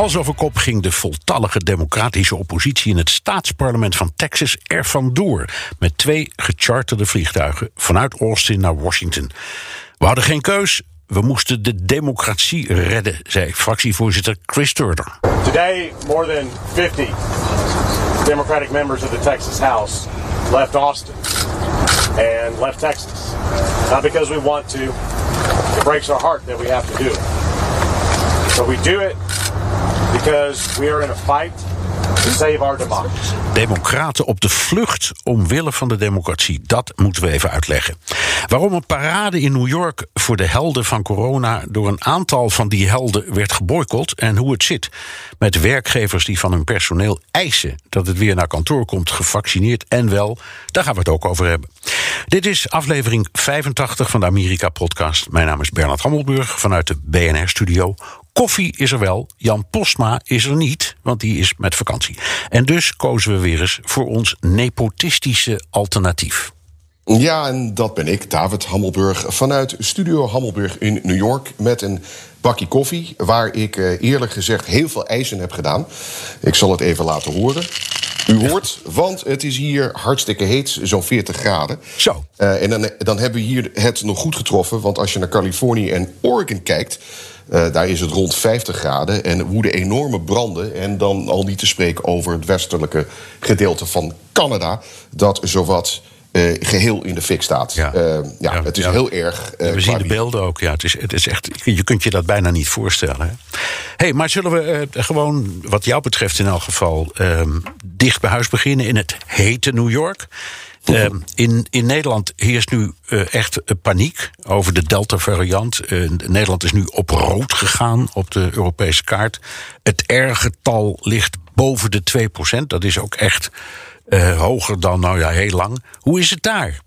Hals over kop ging de voltallige democratische oppositie in het staatsparlement van Texas er vandoor. Met twee gecharterde vliegtuigen vanuit Austin naar Washington. We hadden geen keus. We moesten de democratie redden, zei fractievoorzitter Chris Turner. Today, more than 50 Democratic members of the Texas House left Austin and left Texas. Not because we want to, it breaks our heart that we have to do it. But we do it because we are in a fight to save our democracy. Democraten op de vlucht omwille van de democratie. Dat moeten we even uitleggen. Waarom een parade in New York voor de helden van corona door een aantal van die helden werd geboycott en hoe het zit met werkgevers die van hun personeel eisen dat het weer naar kantoor komt gevaccineerd en wel, daar gaan we het ook over hebben. Dit is aflevering 85 van de Amerika podcast. Mijn naam is Bernard Hammelburg vanuit de BNR studio. Koffie is er wel, Jan Postma is er niet, want die is met vakantie. En dus kozen we weer eens voor ons nepotistische alternatief. Ja, en dat ben ik, David Hammelburg, vanuit Studio Hammelburg in New York met een bakje koffie, waar ik eh, eerlijk gezegd heel veel eisen heb gedaan. Ik zal het even laten horen. U hoort, want het is hier hartstikke heet, zo'n 40 graden. Zo. Uh, en dan, dan hebben we hier het nog goed getroffen, want als je naar Californië en Oregon kijkt, uh, daar is het rond 50 graden en woeden enorme branden. En dan al niet te spreken over het westelijke gedeelte van Canada, dat zowat. Uh, geheel in de fik staat. Ja, uh, ja, ja het is ja. heel erg. we zien de beelden ook. Ja, het is, het is echt, je kunt je dat bijna niet voorstellen. Hey, maar zullen we gewoon, wat jou betreft in elk geval, ehm, dicht bij huis beginnen in het hete New York? Uh, in, in Nederland heerst nu uh, echt uh, paniek over de Delta-variant. Nederland is nu op rood gegaan op de Europese kaart. Het R-getal ligt boven de 2%. Dat is ook echt hoger dan, nou ja, heel lang. Hoe is het daar?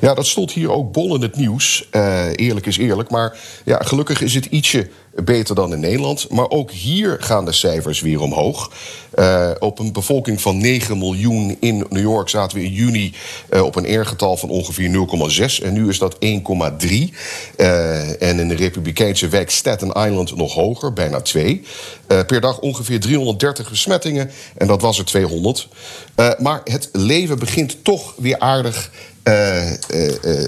Ja, dat stond hier ook bol in het nieuws. Uh, eerlijk is eerlijk. Maar ja, gelukkig is het ietsje beter dan in Nederland. Maar ook hier gaan de cijfers weer omhoog. Uh, op een bevolking van 9 miljoen in New York zaten we in juni uh, op een R-getal van ongeveer 0,6. En nu is dat 1,3. en in de Republikeinse wijk Staten Island nog hoger, bijna 2. per dag ongeveer 330 besmettingen. En dat was er 200. maar het leven begint toch weer aardig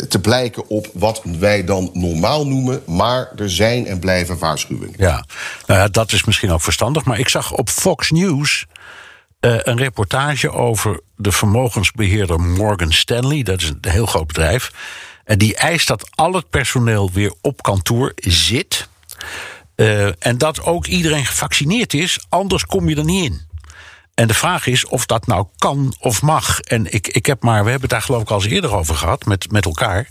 te blijken op wat wij dan normaal noemen. Maar er zijn en blijven waarschuwingen. Ja, nou ja, dat is misschien ook verstandig. Maar ik zag op Fox News een reportage over de vermogensbeheerder Morgan Stanley. Dat is een heel groot bedrijf. En die eist dat al het personeel weer op kantoor zit. en dat ook iedereen gevaccineerd is, anders kom je er niet in. En de vraag is of dat nou kan of mag. En ik, ik heb maar, we hebben het daar geloof ik al eens eerder over gehad met, met elkaar.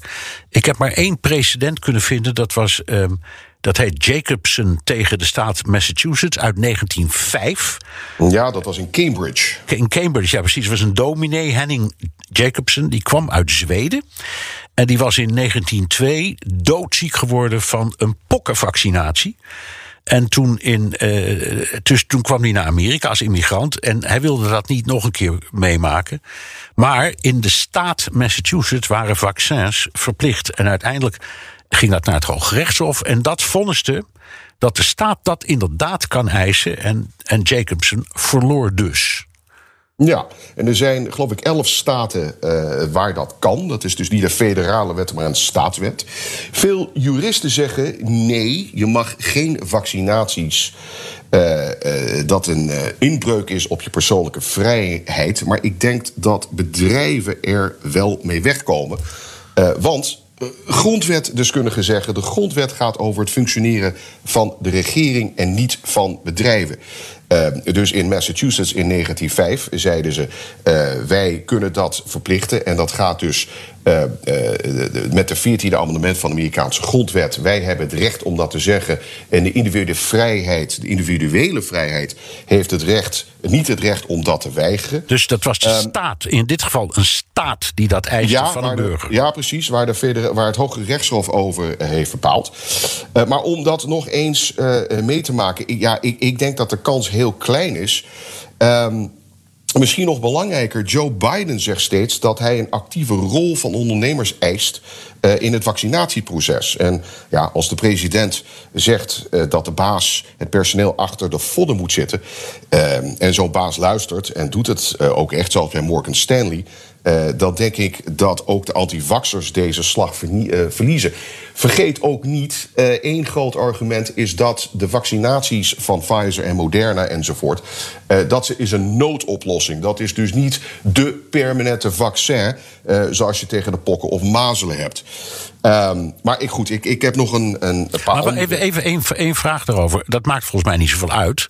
Ik heb maar één precedent kunnen vinden. Dat was, um, dat heet Jacobson tegen de staat Massachusetts uit 1905. Ja, dat was in Cambridge. In Cambridge, ja precies. Het was een dominee, Henning Jacobson. Die kwam uit Zweden. En die was in 1902 doodziek geworden van een pokkenvaccinatie. En toen, in, uh, toen kwam hij naar Amerika als immigrant. En hij wilde dat niet nog een keer meemaken. Maar in de staat Massachusetts waren vaccins verplicht. En uiteindelijk ging dat naar het Hoge Rechtshof. En dat vonniste dat de staat dat inderdaad kan eisen. En, en Jacobson verloor dus. Ja, en er zijn geloof ik elf staten uh, waar dat kan. Dat is dus niet een federale wet, maar een staatswet. Veel juristen zeggen nee, je mag geen vaccinaties. Uh, uh, dat een inbreuk is op je persoonlijke vrijheid. Maar ik denk dat bedrijven er wel mee wegkomen. want grondwetdeskundigen zeggen... de grondwet gaat over het functioneren van de regering... en niet van bedrijven. Uh, dus in Massachusetts in 1905 zeiden ze: uh, wij kunnen dat verplichten. En dat gaat dus met de 14e amendement van de Amerikaanse grondwet. Wij hebben het recht om dat te zeggen. En de individuele vrijheid, de individuele vrijheid, heeft het recht, niet het recht om dat te weigeren. Dus dat was de Ehm, staat, in dit geval een staat die dat eiste van een de- burger. ja, precies. Waar, de federa- waar het Hoge Rechtshof over eh, heeft bepaald. Eh, maar om dat nog eens eh, eh, mee te maken. ik- Ja, ik, ik denk dat de kans heel klein is. Ehm, Misschien nog belangrijker, Joe Biden zegt steeds dat hij een actieve rol van ondernemers eist eh, in het vaccinatieproces. En ja, als de president zegt eh, dat de baas het personeel achter de vodden moet zitten. eh, en zo'n baas luistert en doet het ook echt, zoals bij Morgan Stanley. Eh, dan denk ik dat ook de antivaxers deze slag eh, verliezen. Vergeet ook niet, eh, één groot argument is dat de vaccinaties van Pfizer en Moderna enzovoort, dat ze- is een noodoplossing. Dat is dus niet de permanente vaccin zoals je tegen de pokken of mazelen hebt. Ehm, maar ik, goed, ik, ik heb nog een, een, paar Maar even, even één, één vraag daarover. Dat maakt volgens mij niet zoveel uit.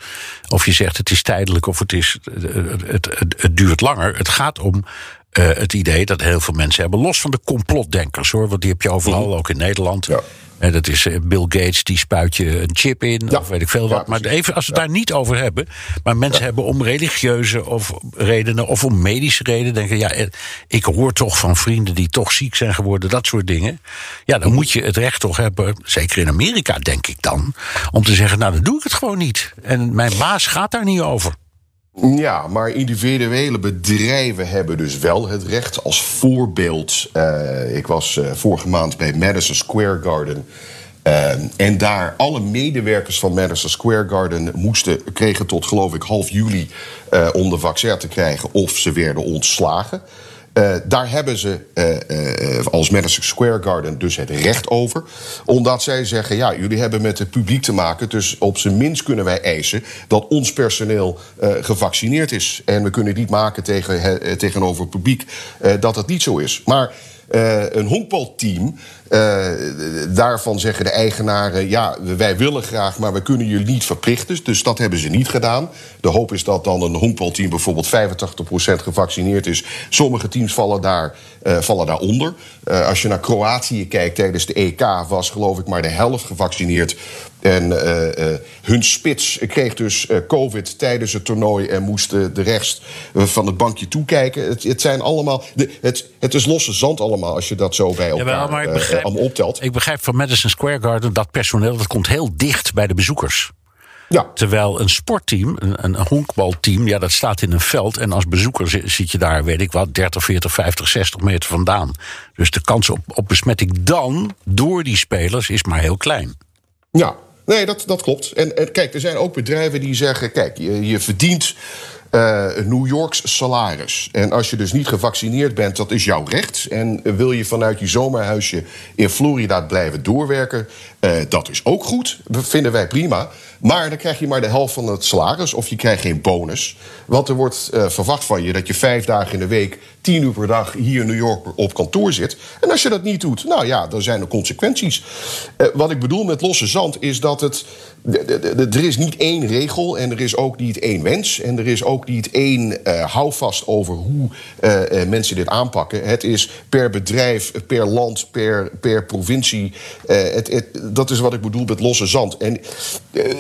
Of je zegt het is tijdelijk of het, is, het, het, het, het duurt langer. Het gaat om eh, het idee dat heel veel mensen hebben. Los van de complotdenkers hoor. Want die heb je overal, ook in Nederland. Mhm. Ja. En dat is eh, Bill Gates, die spuit je een chip in. Ja. Of weet ik veel Ja, wat. maar even als we het daar niet over hebben. Maar mensen hebben om religieuze of redenen. Of om medische redenen. Denken ja, eh, ik hoor toch van vrienden die toch ziek zijn geworden. Dat soort dingen. Ja, dan moet je het recht toch hebben. Zeker in Amerika, denk ik dan. Om te zeggen, nou dan doe ik het gewoon niet. En mijn baas gaat daar niet over. Ja, maar individuele bedrijven hebben dus wel het recht. Als voorbeeld, eh, ik was eh, vorige maand bij Madison Square Garden. eh, en daar alle medewerkers van Madison Square Garden moesten, kregen tot geloof ik half juli om de vaccin te krijgen of ze werden ontslagen. Eh, daar hebben ze eh, eh, als Madison Square Garden dus het recht over. Omdat zij zeggen, ja, jullie hebben met het publiek te maken... dus op zijn minst kunnen wij eisen dat ons personeel gevaccineerd is. En we kunnen niet maken tegen, tegenover het publiek dat het niet zo is. Maar eh, een honkbalteam, eh, daarvan zeggen de eigenaren... ja, wij willen graag, maar we kunnen jullie niet verplichten. Dus dat hebben ze niet gedaan. De hoop is dat dan een honkbalteam bijvoorbeeld 85% gevaccineerd is. Sommige teams vallen, daar, eh, vallen daaronder. Als je naar Kroatië kijkt tijdens de EK... was geloof ik maar de helft gevaccineerd... En eh, eh, hun spits kreeg dus eh, COVID tijdens het toernooi en moest de rest van het bankje toekijken. Het, het zijn allemaal. De, het, het is losse zand allemaal als je dat zo bij elkaar maar ik begrijp, allemaal optelt. ik begrijp van Madison Square Garden dat personeel dat komt heel dicht bij de bezoekers. Ja, Terwijl een sportteam, een, een honkbalteam, ja, dat staat in een veld. En als bezoeker zi- zit je daar, weet ik wat, 30, 40, 50, 60 meter vandaan. Dus de kans op, op besmetting dan door die spelers is maar heel klein. ja. Nee, dat, dat klopt. En, kijk, er zijn ook bedrijven die zeggen: kijk, je, je verdient een New Yorks salaris. En als je dus niet gevaccineerd bent, dat is jouw recht. En wil je vanuit je zomerhuisje in Florida blijven doorwerken, eh, dat is ook goed. Dat vinden wij prima. Maar dan krijg je maar de helft van het salaris of je krijgt geen bonus. Want er wordt eh, verwacht van je dat je vijf dagen in de week, tien uur per dag hier in New York op kantoor zit. En als je dat niet doet, nou ja, dan zijn er consequenties. Wat ik bedoel met losse zand is dat het. De- de- de- Er is niet één regel en er is ook niet één wens. En er is ook niet één eh, houvast over hoe eh, eh, mensen dit aanpakken. Het is per bedrijf, per land, per, per provincie. Het, het, dat is wat ik bedoel met losse zand. En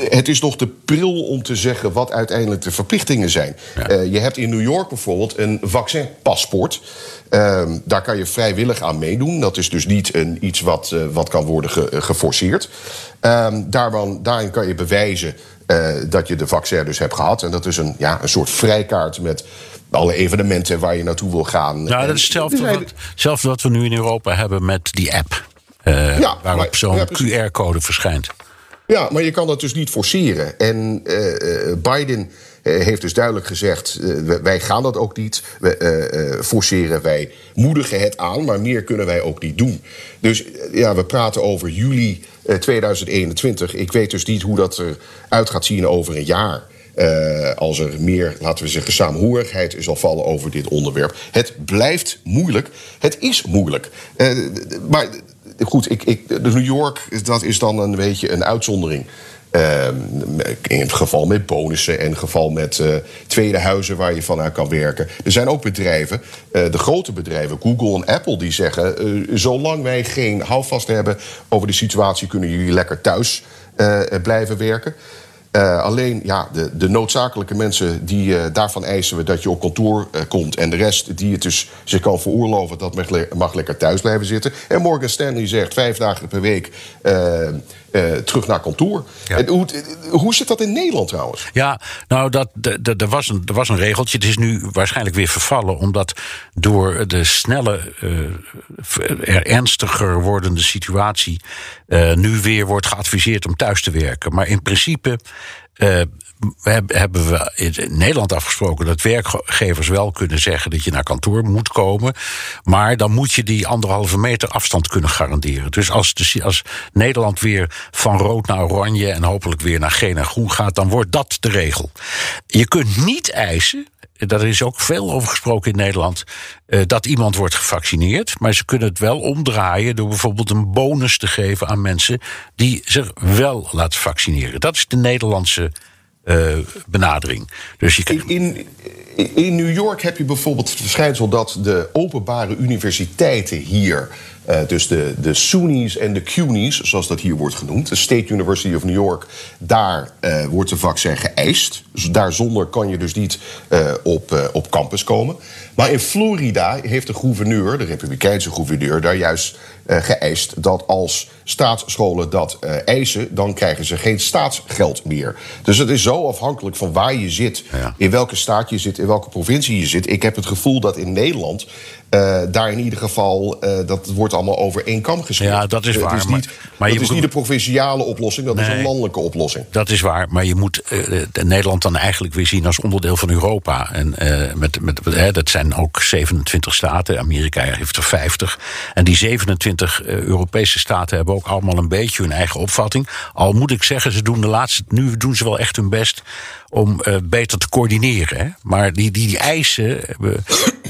het is nog te pril om te zeggen wat uiteindelijk de verplichtingen zijn. Je hebt in New York bijvoorbeeld een vaccinpaspoort. Ehm, daar kan je vrijwillig aan meedoen. Dat is dus niet een, iets wat, eh, wat kan worden ge- geforceerd. Ehm, daarvan, daarin kan je bewijzen eh, dat je de vaccin dus hebt gehad. En dat is een, ja, een soort vrijkaart met alle evenementen waar je naartoe wil gaan. Nou, En dat is hetzelfde wat, hetzelfde wat we nu in Europa hebben met die app. eh, Ja, waarop zo'n ja. QR-code verschijnt. Ja, maar je kan dat dus niet forceren. En eh, eh, Biden eh, heeft dus duidelijk gezegd: eh, wij- gaan dat ook niet we, eh, eh, forceren. Wij moedigen het aan, maar meer kunnen wij ook niet doen. Dus eh, ja, we praten over juli eh, 2021. Ik weet dus niet hoe dat eruit gaat zien over een jaar. Eh, als er meer, laten we zeggen, saamhorigheid zal vallen over dit onderwerp. Het blijft moeilijk. Het is moeilijk. Eh, maar goed, ik, ik, New York, dat is dan een beetje een uitzondering. Ehm, in het geval met bonussen en in het geval met uh, tweede huizen waar je vanuit kan werken. Er zijn ook bedrijven, uh, de grote bedrijven, Google en Apple, die zeggen: uh, zolang wij geen houvast hebben over de situatie, kunnen jullie lekker thuis blijven werken. Alleen ja, de, de, noodzakelijke mensen die daarvan eisen we dat je op kantoor komt. En de rest die het dus zich kan veroorloven, dat mag, mag, lekker thuis blijven zitten. En Morgan Stanley zegt vijf dagen per week terug naar kantoor. Ja. En hoe, hoe zit dat in Nederland trouwens? Ja, nou, dat, er, was een, er was een regeltje. Het is nu waarschijnlijk weer vervallen, omdat door de snelle, er ernstiger wordende situatie. nu weer wordt geadviseerd om thuis te werken. Maar in principe. Hebben we in Nederland afgesproken dat werkgevers wel kunnen zeggen dat je naar kantoor moet komen. Maar dan moet je die anderhalve meter afstand kunnen garanderen. Dus als, de, als Nederland weer van rood naar oranje en hopelijk weer naar geel en groen gaat, dan wordt dat de regel. Je kunt niet eisen daar is ook veel over gesproken in Nederland, uh, dat iemand wordt gevaccineerd. Maar ze kunnen het wel omdraaien door bijvoorbeeld een bonus te geven aan mensen die zich wel laten vaccineren. Dat is de Nederlandse benadering. Dus in, in, New York heb je bijvoorbeeld het verschijnsel dat de openbare universiteiten hier uh, dus de, de SUNY's en de CUNY's, zoals dat hier wordt genoemd, de State University of New York, daar uh, wordt de vaccin geëist. Dus daar zonder kan je dus niet op, op campus komen. Maar in Florida heeft de gouverneur, de republikeinse gouverneur, daar juist geëist dat als staatsscholen dat eisen, dan krijgen ze geen staatsgeld meer. Dus het is zo afhankelijk van waar je zit, ja. in welke staat je zit, in welke provincie je zit. Ik heb het gevoel dat in Nederland uh, daar in ieder geval, uh, dat wordt allemaal over één kam gescheerd. Ja, dat is waar. Het is niet, maar, dat is niet de provinciale oplossing, dat nee, is een landelijke oplossing. Dat is waar, maar je moet uh, Nederland dan eigenlijk weer zien als onderdeel van Europa. En met, met, dat zijn ook 27 staten, Amerika heeft er 50. En die 27 Europese staten hebben ook allemaal een beetje hun eigen opvatting. Al moet ik zeggen, ze doen de laatste, nu doen ze wel echt hun best om uh, beter te coördineren. Hè? Maar die, die, die eisen,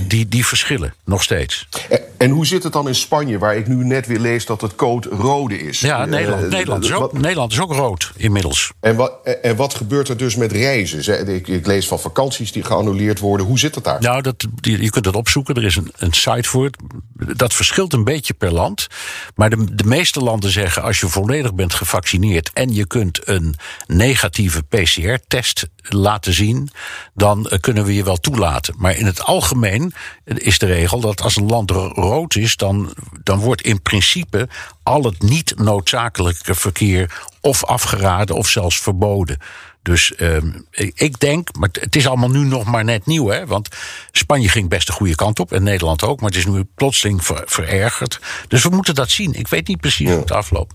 die, die verschillen nog steeds. En, en, hoe zit het dan in Spanje, waar ik nu net weer lees dat het code rode is? Ja, Nederland, Nederland, is ook, wat, Nederland is ook rood inmiddels. En wat, en wat gebeurt er dus met reizen? Ik, ik, lees van vakanties die geannuleerd worden. Hoe zit het daar? Nou, dat, je kunt het opzoeken. Er is een, een site voor. Dat verschilt een beetje per land. Maar de, de meeste landen zeggen: als je volledig bent gevaccineerd en je kunt een negatieve PCR-test laten zien, dan eh, kunnen we je wel toelaten. Maar in het algemeen is de regel dat als een land rood is, dan, dan wordt in principe al het niet noodzakelijke verkeer of afgeraden of zelfs verboden. Dus uh, ik denk, maar het is allemaal nu nog maar net nieuw, hè? Want Spanje ging best de goede kant op en Nederland ook, maar het is nu plotseling ver, verergerd. Dus we moeten dat zien. Ik weet niet precies ja. hoe het afloopt.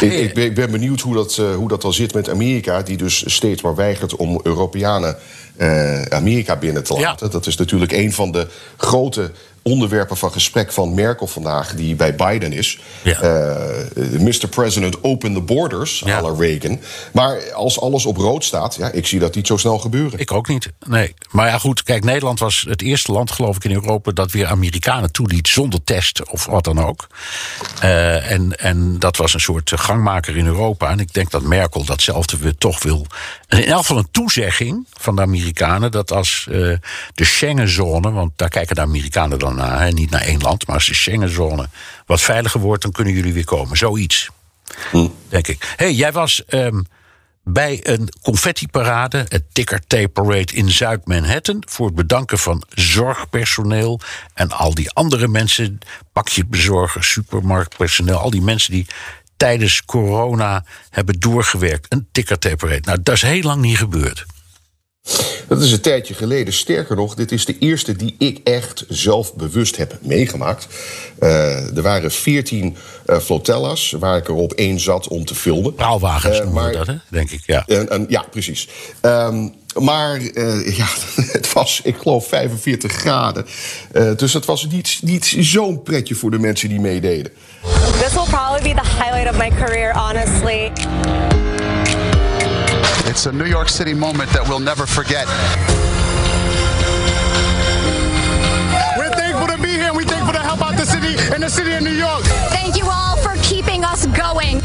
Ik, ik, ben, ik, ben, benieuwd hoe dat, uh, hoe dat al zit met Amerika, die dus steeds maar weigert om Europeanen uh, Amerika binnen te laten. Ja. Dat is natuurlijk een van de grote onderwerpen van gesprek van Merkel vandaag, die bij Biden is. Ja. Uh, Mr. President, open the borders, ja. à Reagan. Maar als alles op rood staat, ja, ik zie dat niet zo snel gebeuren. Ik ook niet, nee. Maar ja, goed, kijk, Nederland was het eerste land, geloof ik, in Europa... dat weer Amerikanen toeliet zonder test of wat dan ook. Uh, en, en dat was een soort gangmaker in Europa. En ik denk dat Merkel datzelfde weer toch wil. In elk geval een toezegging van de Amerikanen... dat als uh, de Schengenzone, want daar kijken de Amerikanen dan naar, hè, niet naar één land, maar als de Schengenzone wat veiliger wordt, dan kunnen jullie weer komen. Zoiets. Hm. Denk ik. hey, jij was um, bij een confettiparade, het Ticker Tape Parade in Zuid-Manhattan, voor het bedanken van zorgpersoneel en al die andere mensen, pakjesbezorgers, supermarktpersoneel, al die mensen die tijdens corona hebben doorgewerkt. Een Ticker Tape Parade. Nou, dat is heel lang niet gebeurd. Dat is een tijdje geleden. Sterker nog, dit is de eerste die ik echt zelf bewust heb meegemaakt. Uh, er waren veertien uh, flotella's waar ik er op één zat om te filmen. Praalwagens uh, maar, dat, hè? denk ik, ja. ja, precies. Um, maar ja, het was, ik geloof, 45 graden. dus het was niet, niet zo'n pretje voor de mensen die meededen. This will probably be the highlight of my career, honestly. It's a New York City moment that we'll never forget. We're thankful to be here. We're thankful to help out the city and the city of New York. Thank you all for keeping us going.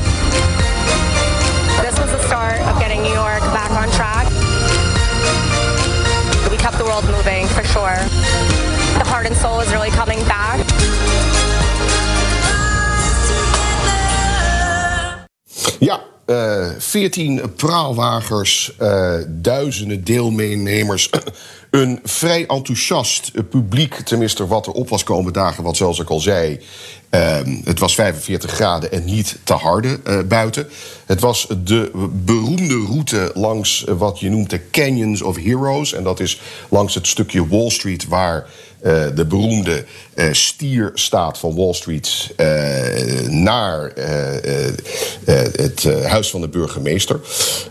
This was the start of getting New York back on track. We kept the world moving for sure. The heart and soul is really coming back. Ja, eh 14 praalwagers, eh, duizenden deelnemers. Een vrij enthousiast eh, publiek, tenminste wat er op was komen dagen, wat zoals ik al zei. ehm, het was 45 graden en niet te harde eh, buiten. Het was de beroemde route langs eh, wat je noemt de Canyons of Heroes. En dat is langs het stukje Wall Street waar eh, de beroemde eh, stier staat van Wall Street eh, naar eh, eh, eh, het eh, huis van de burgemeester.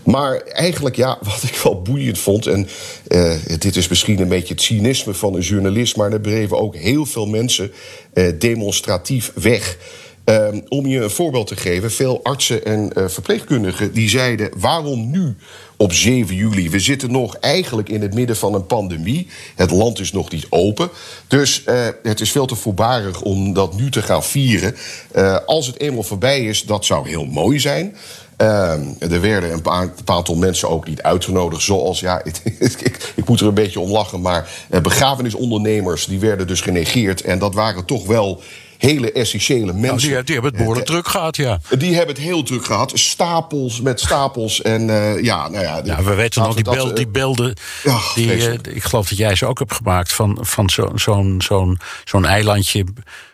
Maar eigenlijk, ja, wat ik wel boeiend vond, en eh, dit is misschien een beetje het cynisme van een journalist, maar er bleven ook heel veel mensen eh, demonstratief weg. Ehm, om je een voorbeeld te geven, veel artsen en verpleegkundigen die zeiden: waarom nu op 7 juli? We zitten nog eigenlijk in het midden van een pandemie. Het land is nog niet open. Dus eh, het is veel te voorbarig om dat nu te gaan vieren. Eh, als het eenmaal voorbij is, dat zou heel mooi zijn. Ehm, er werden een paar, mensen ook niet uitgenodigd. Zoals, ja, ik, ik, moet er een beetje om lachen. Maar eh, begrafenisondernemers, die werden dus genegeerd. En dat waren toch wel hele essentiële mensen. Nou, die, die hebben het behoorlijk druk gehad, ja. Die hebben het heel druk gehad. Stapels met stapels. En eh, ja, nou ja. Ja, we weten nog die, dat, die eh, die, eh, vreselijk. ik geloof dat jij ze ook hebt gemaakt. Van, van zo'n zo'n zo'n zo'n eilandje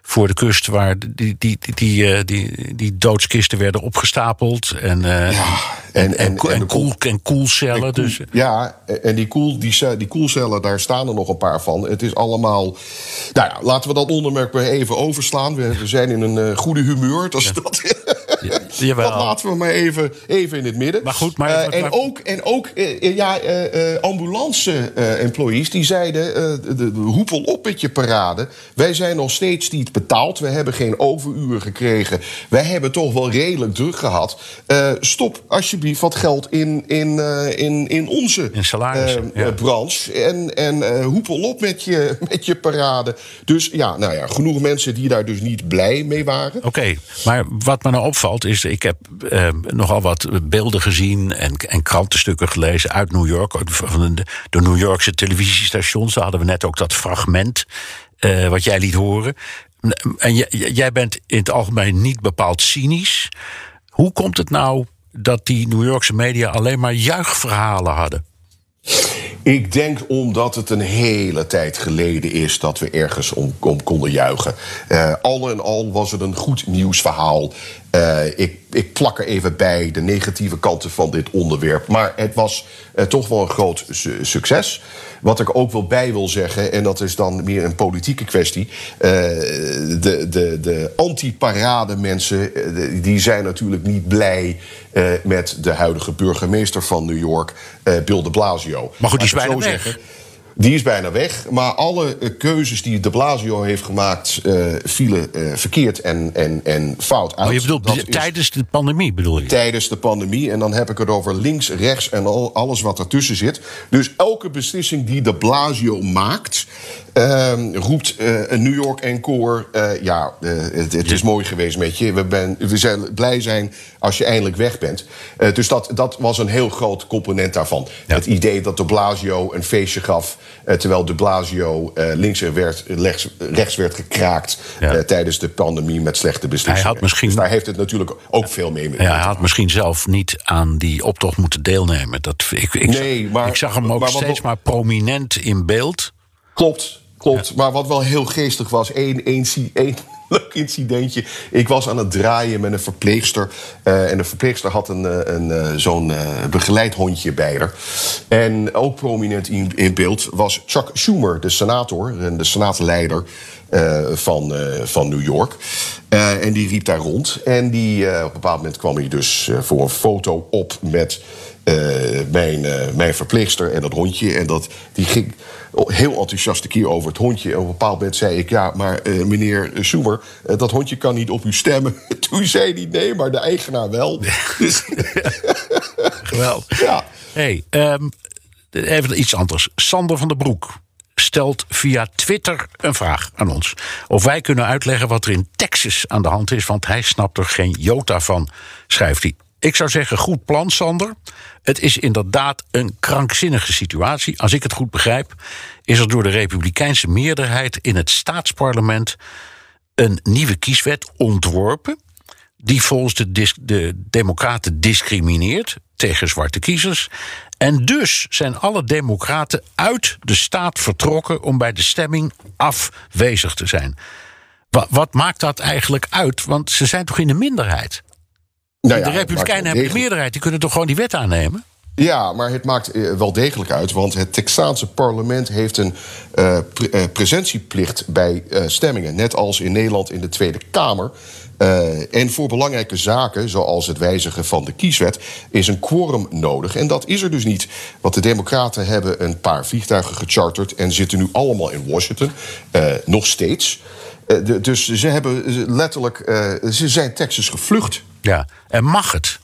voor de kust. Waar die, die, die, die, eh, die, die doodskisten werden opgestapeld. En, eh, Ja, en, en- en, en- koel, koelcellen. En koel- Dus, Ja, en die, koel, die, die koelcellen, daar staan er nog een paar van. Het is allemaal. Nou ja, laten we dat onderwerp weer even overslaan. We, we zijn in een eh, goede humeur. Dat, is dat, jawel. dat laten we maar even, even in het midden. Maar goed, maar- Eh, en maar- ook, en ook eh, eh, ja, ambulance-employees die zeiden: de, de hoepel op met je parade. Wij zijn nog steeds niet betaald. We hebben geen overuren gekregen. Wij hebben toch wel redelijk druk gehad. Eh, stop alsjeblieft wat geld in, in, in, in onze In salarissen, ja. branche. En, en hoepel op met je, met je parade. Dus ja, nou ja, genoeg mensen die daar dus niet blij mee waren. Oké, maar wat me nou opvalt is, ik heb eh, nogal wat beelden gezien en, en krantenstukken gelezen uit New York, van de, New Yorkse televisiestations. Daar hadden we net ook dat fragment eh, wat jij liet horen. En jij, bent in het algemeen niet bepaald cynisch. Hoe komt het nou dat die New Yorkse media alleen maar juichverhalen hadden? Ik denk omdat het een hele tijd geleden is dat we ergens om, konden juichen. Eh, al en al was het een goed nieuwsverhaal. Eh, ik, ik plak er even bij de negatieve kanten van dit onderwerp. Maar het was eh, toch wel een groot su- succes. Wat ik ook wel bij wil zeggen, en dat is dan meer een politieke kwestie. eh, de de, de anti-parade mensen, die zijn natuurlijk niet blij met de huidige burgemeester van New York, Bill de Blasio. Maar goed, die is Laat ik Die is bijna weg. Maar alle eh, keuzes die de Blasio heeft gemaakt, eh, vielen eh, verkeerd en, en, en fout uit. Oh, je bedoelt Dat tijdens de pandemie, bedoel je? tijdens de pandemie. En dan heb ik het over links, rechts en al, alles wat ertussen zit. Dus elke beslissing die de Blasio maakt, ehm, roept eh, een New York Encore. eh, ja, eh, het, het is mooi geweest met je. We, ben, we zijn blij zijn als je eindelijk weg bent. Dus dat, dat was een heel groot component daarvan. Ja. Het idee dat de Blasio een feestje gaf. terwijl de Blasio links werd, rechts, rechts werd gekraakt. Ja. tijdens de pandemie met slechte beslissingen. Hij had misschien- Dus daar heeft het natuurlijk ook veel mee mee. Ja, hij had misschien zelf niet aan die optocht moeten deelnemen. Dat, ik, ik, Nee, zag, maar- ik zag hem ook maar steeds maar prominent in beeld. Klopt, klopt. Maar wat wel heel geestig was, één, één, leuk incidentje. Ik was aan het draaien met een verpleegster. eh, en de verpleegster had een, eh, een, eh, zo'n eh, begeleid hondje bij haar. En ook prominent in, in beeld was Chuck Schumer, de senator en de senaatleider van, van New York. En die riep daar rond. En die, op een bepaald moment kwam hij dus voor een foto op met eh, mijn, eh, mijn verpleegster en dat hondje. En dat, die ging heel enthousiast een keer over het hondje. En op een bepaald moment zei ik: Ja, maar eh, meneer eh, dat hondje kan niet op u stemmen. Toen zei hij: Nee, maar de eigenaar wel. Dus, Geweldig. ja. Hey, ehm, even iets anders. Sander van der Broek stelt via Twitter een vraag aan ons. Of wij kunnen uitleggen wat er in Texas aan de hand is, want hij snapt er geen jota van, schrijft hij. Ik zou zeggen, goed plan, Sander. Het is inderdaad een krankzinnige situatie. Als ik het goed begrijp, is er door de Republikeinse meerderheid in het staatsparlement een nieuwe kieswet ontworpen. Die volgens de, de Democraten discrimineert tegen zwarte kiezers. En dus zijn alle Democraten uit de staat vertrokken om bij de stemming afwezig te zijn. Wa- wat maakt dat eigenlijk uit? Want ze zijn toch in de minderheid? Nou ja, de Republikeinen hebben de meerderheid, die kunnen toch gewoon die wet aannemen? Ja, maar het maakt eh, wel degelijk uit, want het Texaanse parlement heeft een pre- eh, presentieplicht bij stemmingen. Net als in Nederland in de Tweede Kamer. En voor belangrijke zaken, zoals het wijzigen van de kieswet, is een quorum nodig. En dat is er dus niet. Want de Democraten hebben een paar vliegtuigen gecharterd en zitten nu allemaal in Washington. Nog steeds. Eh, dus ze hebben letterlijk. eh, ze zijn Texas gevlucht. Ja, en mag het?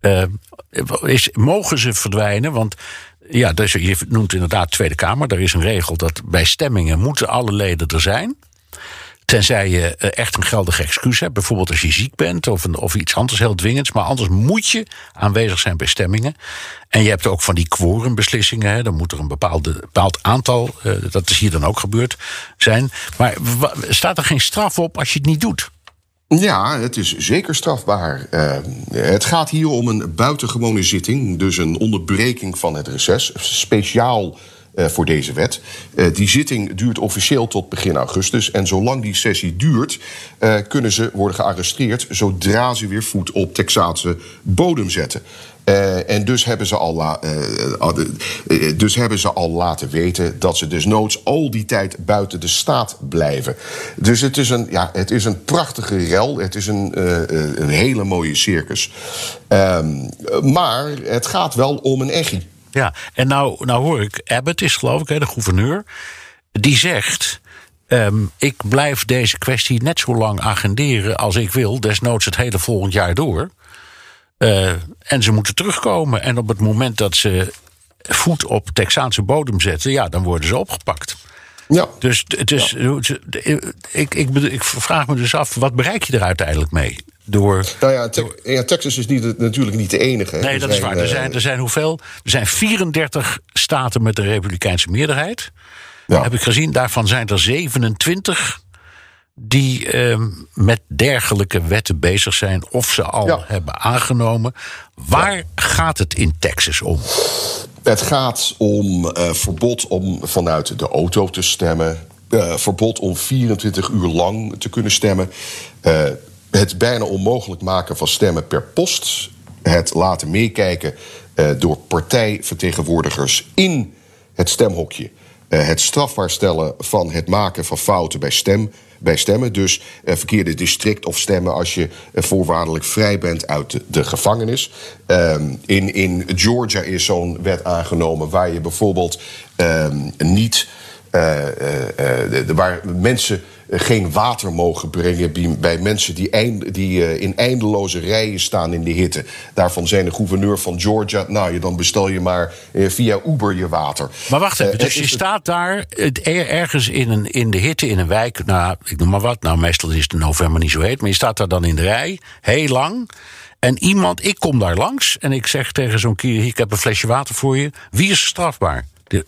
Eh, is, mogen ze verdwijnen? Want ja, dus je noemt inderdaad Tweede Kamer. Daar is een regel dat bij stemmingen moeten alle leden er zijn. Tenzij je eh, echt een geldig excuus hebt. Bijvoorbeeld als je ziek bent of, of iets anders heel dwingends. Maar anders moet je aanwezig zijn bij stemmingen. En je hebt ook van die quorumbeslissingen. Hè. Dan moet er een bepaalde, bepaald aantal, eh, dat is hier dan ook gebeurd, zijn. Maar staat er geen straf op als je het niet doet? Ja, het is zeker strafbaar. Eh, het gaat hier om een buitengewone zitting, dus een onderbreking van het reces, speciaal voor deze wet. Eh, die zitting duurt officieel tot begin augustus. En zolang die sessie duurt, eh, kunnen ze worden gearresteerd zodra ze weer voet op Texaanse bodem zetten. Eh, en dus hebben, ze al eh, eh, eh, dus hebben ze al laten weten dat ze desnoods al die tijd buiten de staat blijven. Dus het is een, ja, het is een prachtige rel. Het is een, eh, eh, hele mooie circus. Ehm, maar het gaat wel om een echi. Ja, en nou, nou hoor ik, Abbott is geloof ik, hè, de gouverneur, die zegt. ehm, ik blijf deze kwestie net zo lang agenderen als ik wil, desnoods het hele volgend jaar door. Eh, en ze moeten terugkomen. En op het moment dat ze voet op Texaanse bodem zetten, ja, dan worden ze opgepakt. Ja. Dus, dus ik, ik, ik vraag me dus af, wat bereik je er uiteindelijk mee? Door, Nou ja, Te- ja, Texas is niet, natuurlijk niet de enige. Nee, Er dat is waar. Er eh, zijn, er zijn hoeveel? Er zijn 34 staten met een republikeinse meerderheid. Ja. Heb ik gezien. Daarvan zijn er 27 die ehm, met dergelijke wetten bezig zijn. Of ze al Ja. hebben aangenomen. Waar gaat het in Texas om? Het gaat om eh, verbod om vanuit de auto te stemmen. eh, verbod om 24 uur lang te kunnen stemmen. eh, het bijna onmogelijk maken van stemmen per post. Het laten meekijken eh, door partijvertegenwoordigers in het stemhokje. Eh, het strafbaar stellen van het maken van fouten bij, stem, bij stemmen. Dus eh, verkeerde district of stemmen als je voorwaardelijk vrij bent uit de, de gevangenis. Ehm, in, in Georgia is zo'n wet aangenomen waar je bijvoorbeeld ehm, niet. Eh, eh, eh, de- waar mensen geen water mogen brengen bij- mensen die, eind- die in eindeloze rijen staan in de hitte. Daarvan zijn de gouverneur van Georgia. Nou, je, dan bestel je maar via Uber je water. Maar wacht even, dus het je is- staat daar het- er- ergens in, een, in de hitte in een wijk. Nou, ik noem maar wat. Nou, meestal is het in november niet zo heet. Maar je staat daar dan in de rij, heel lang. En iemand, ik kom daar langs en ik zeg tegen zo'n kier... ik heb een flesje water voor je. Wie is strafbaar? De-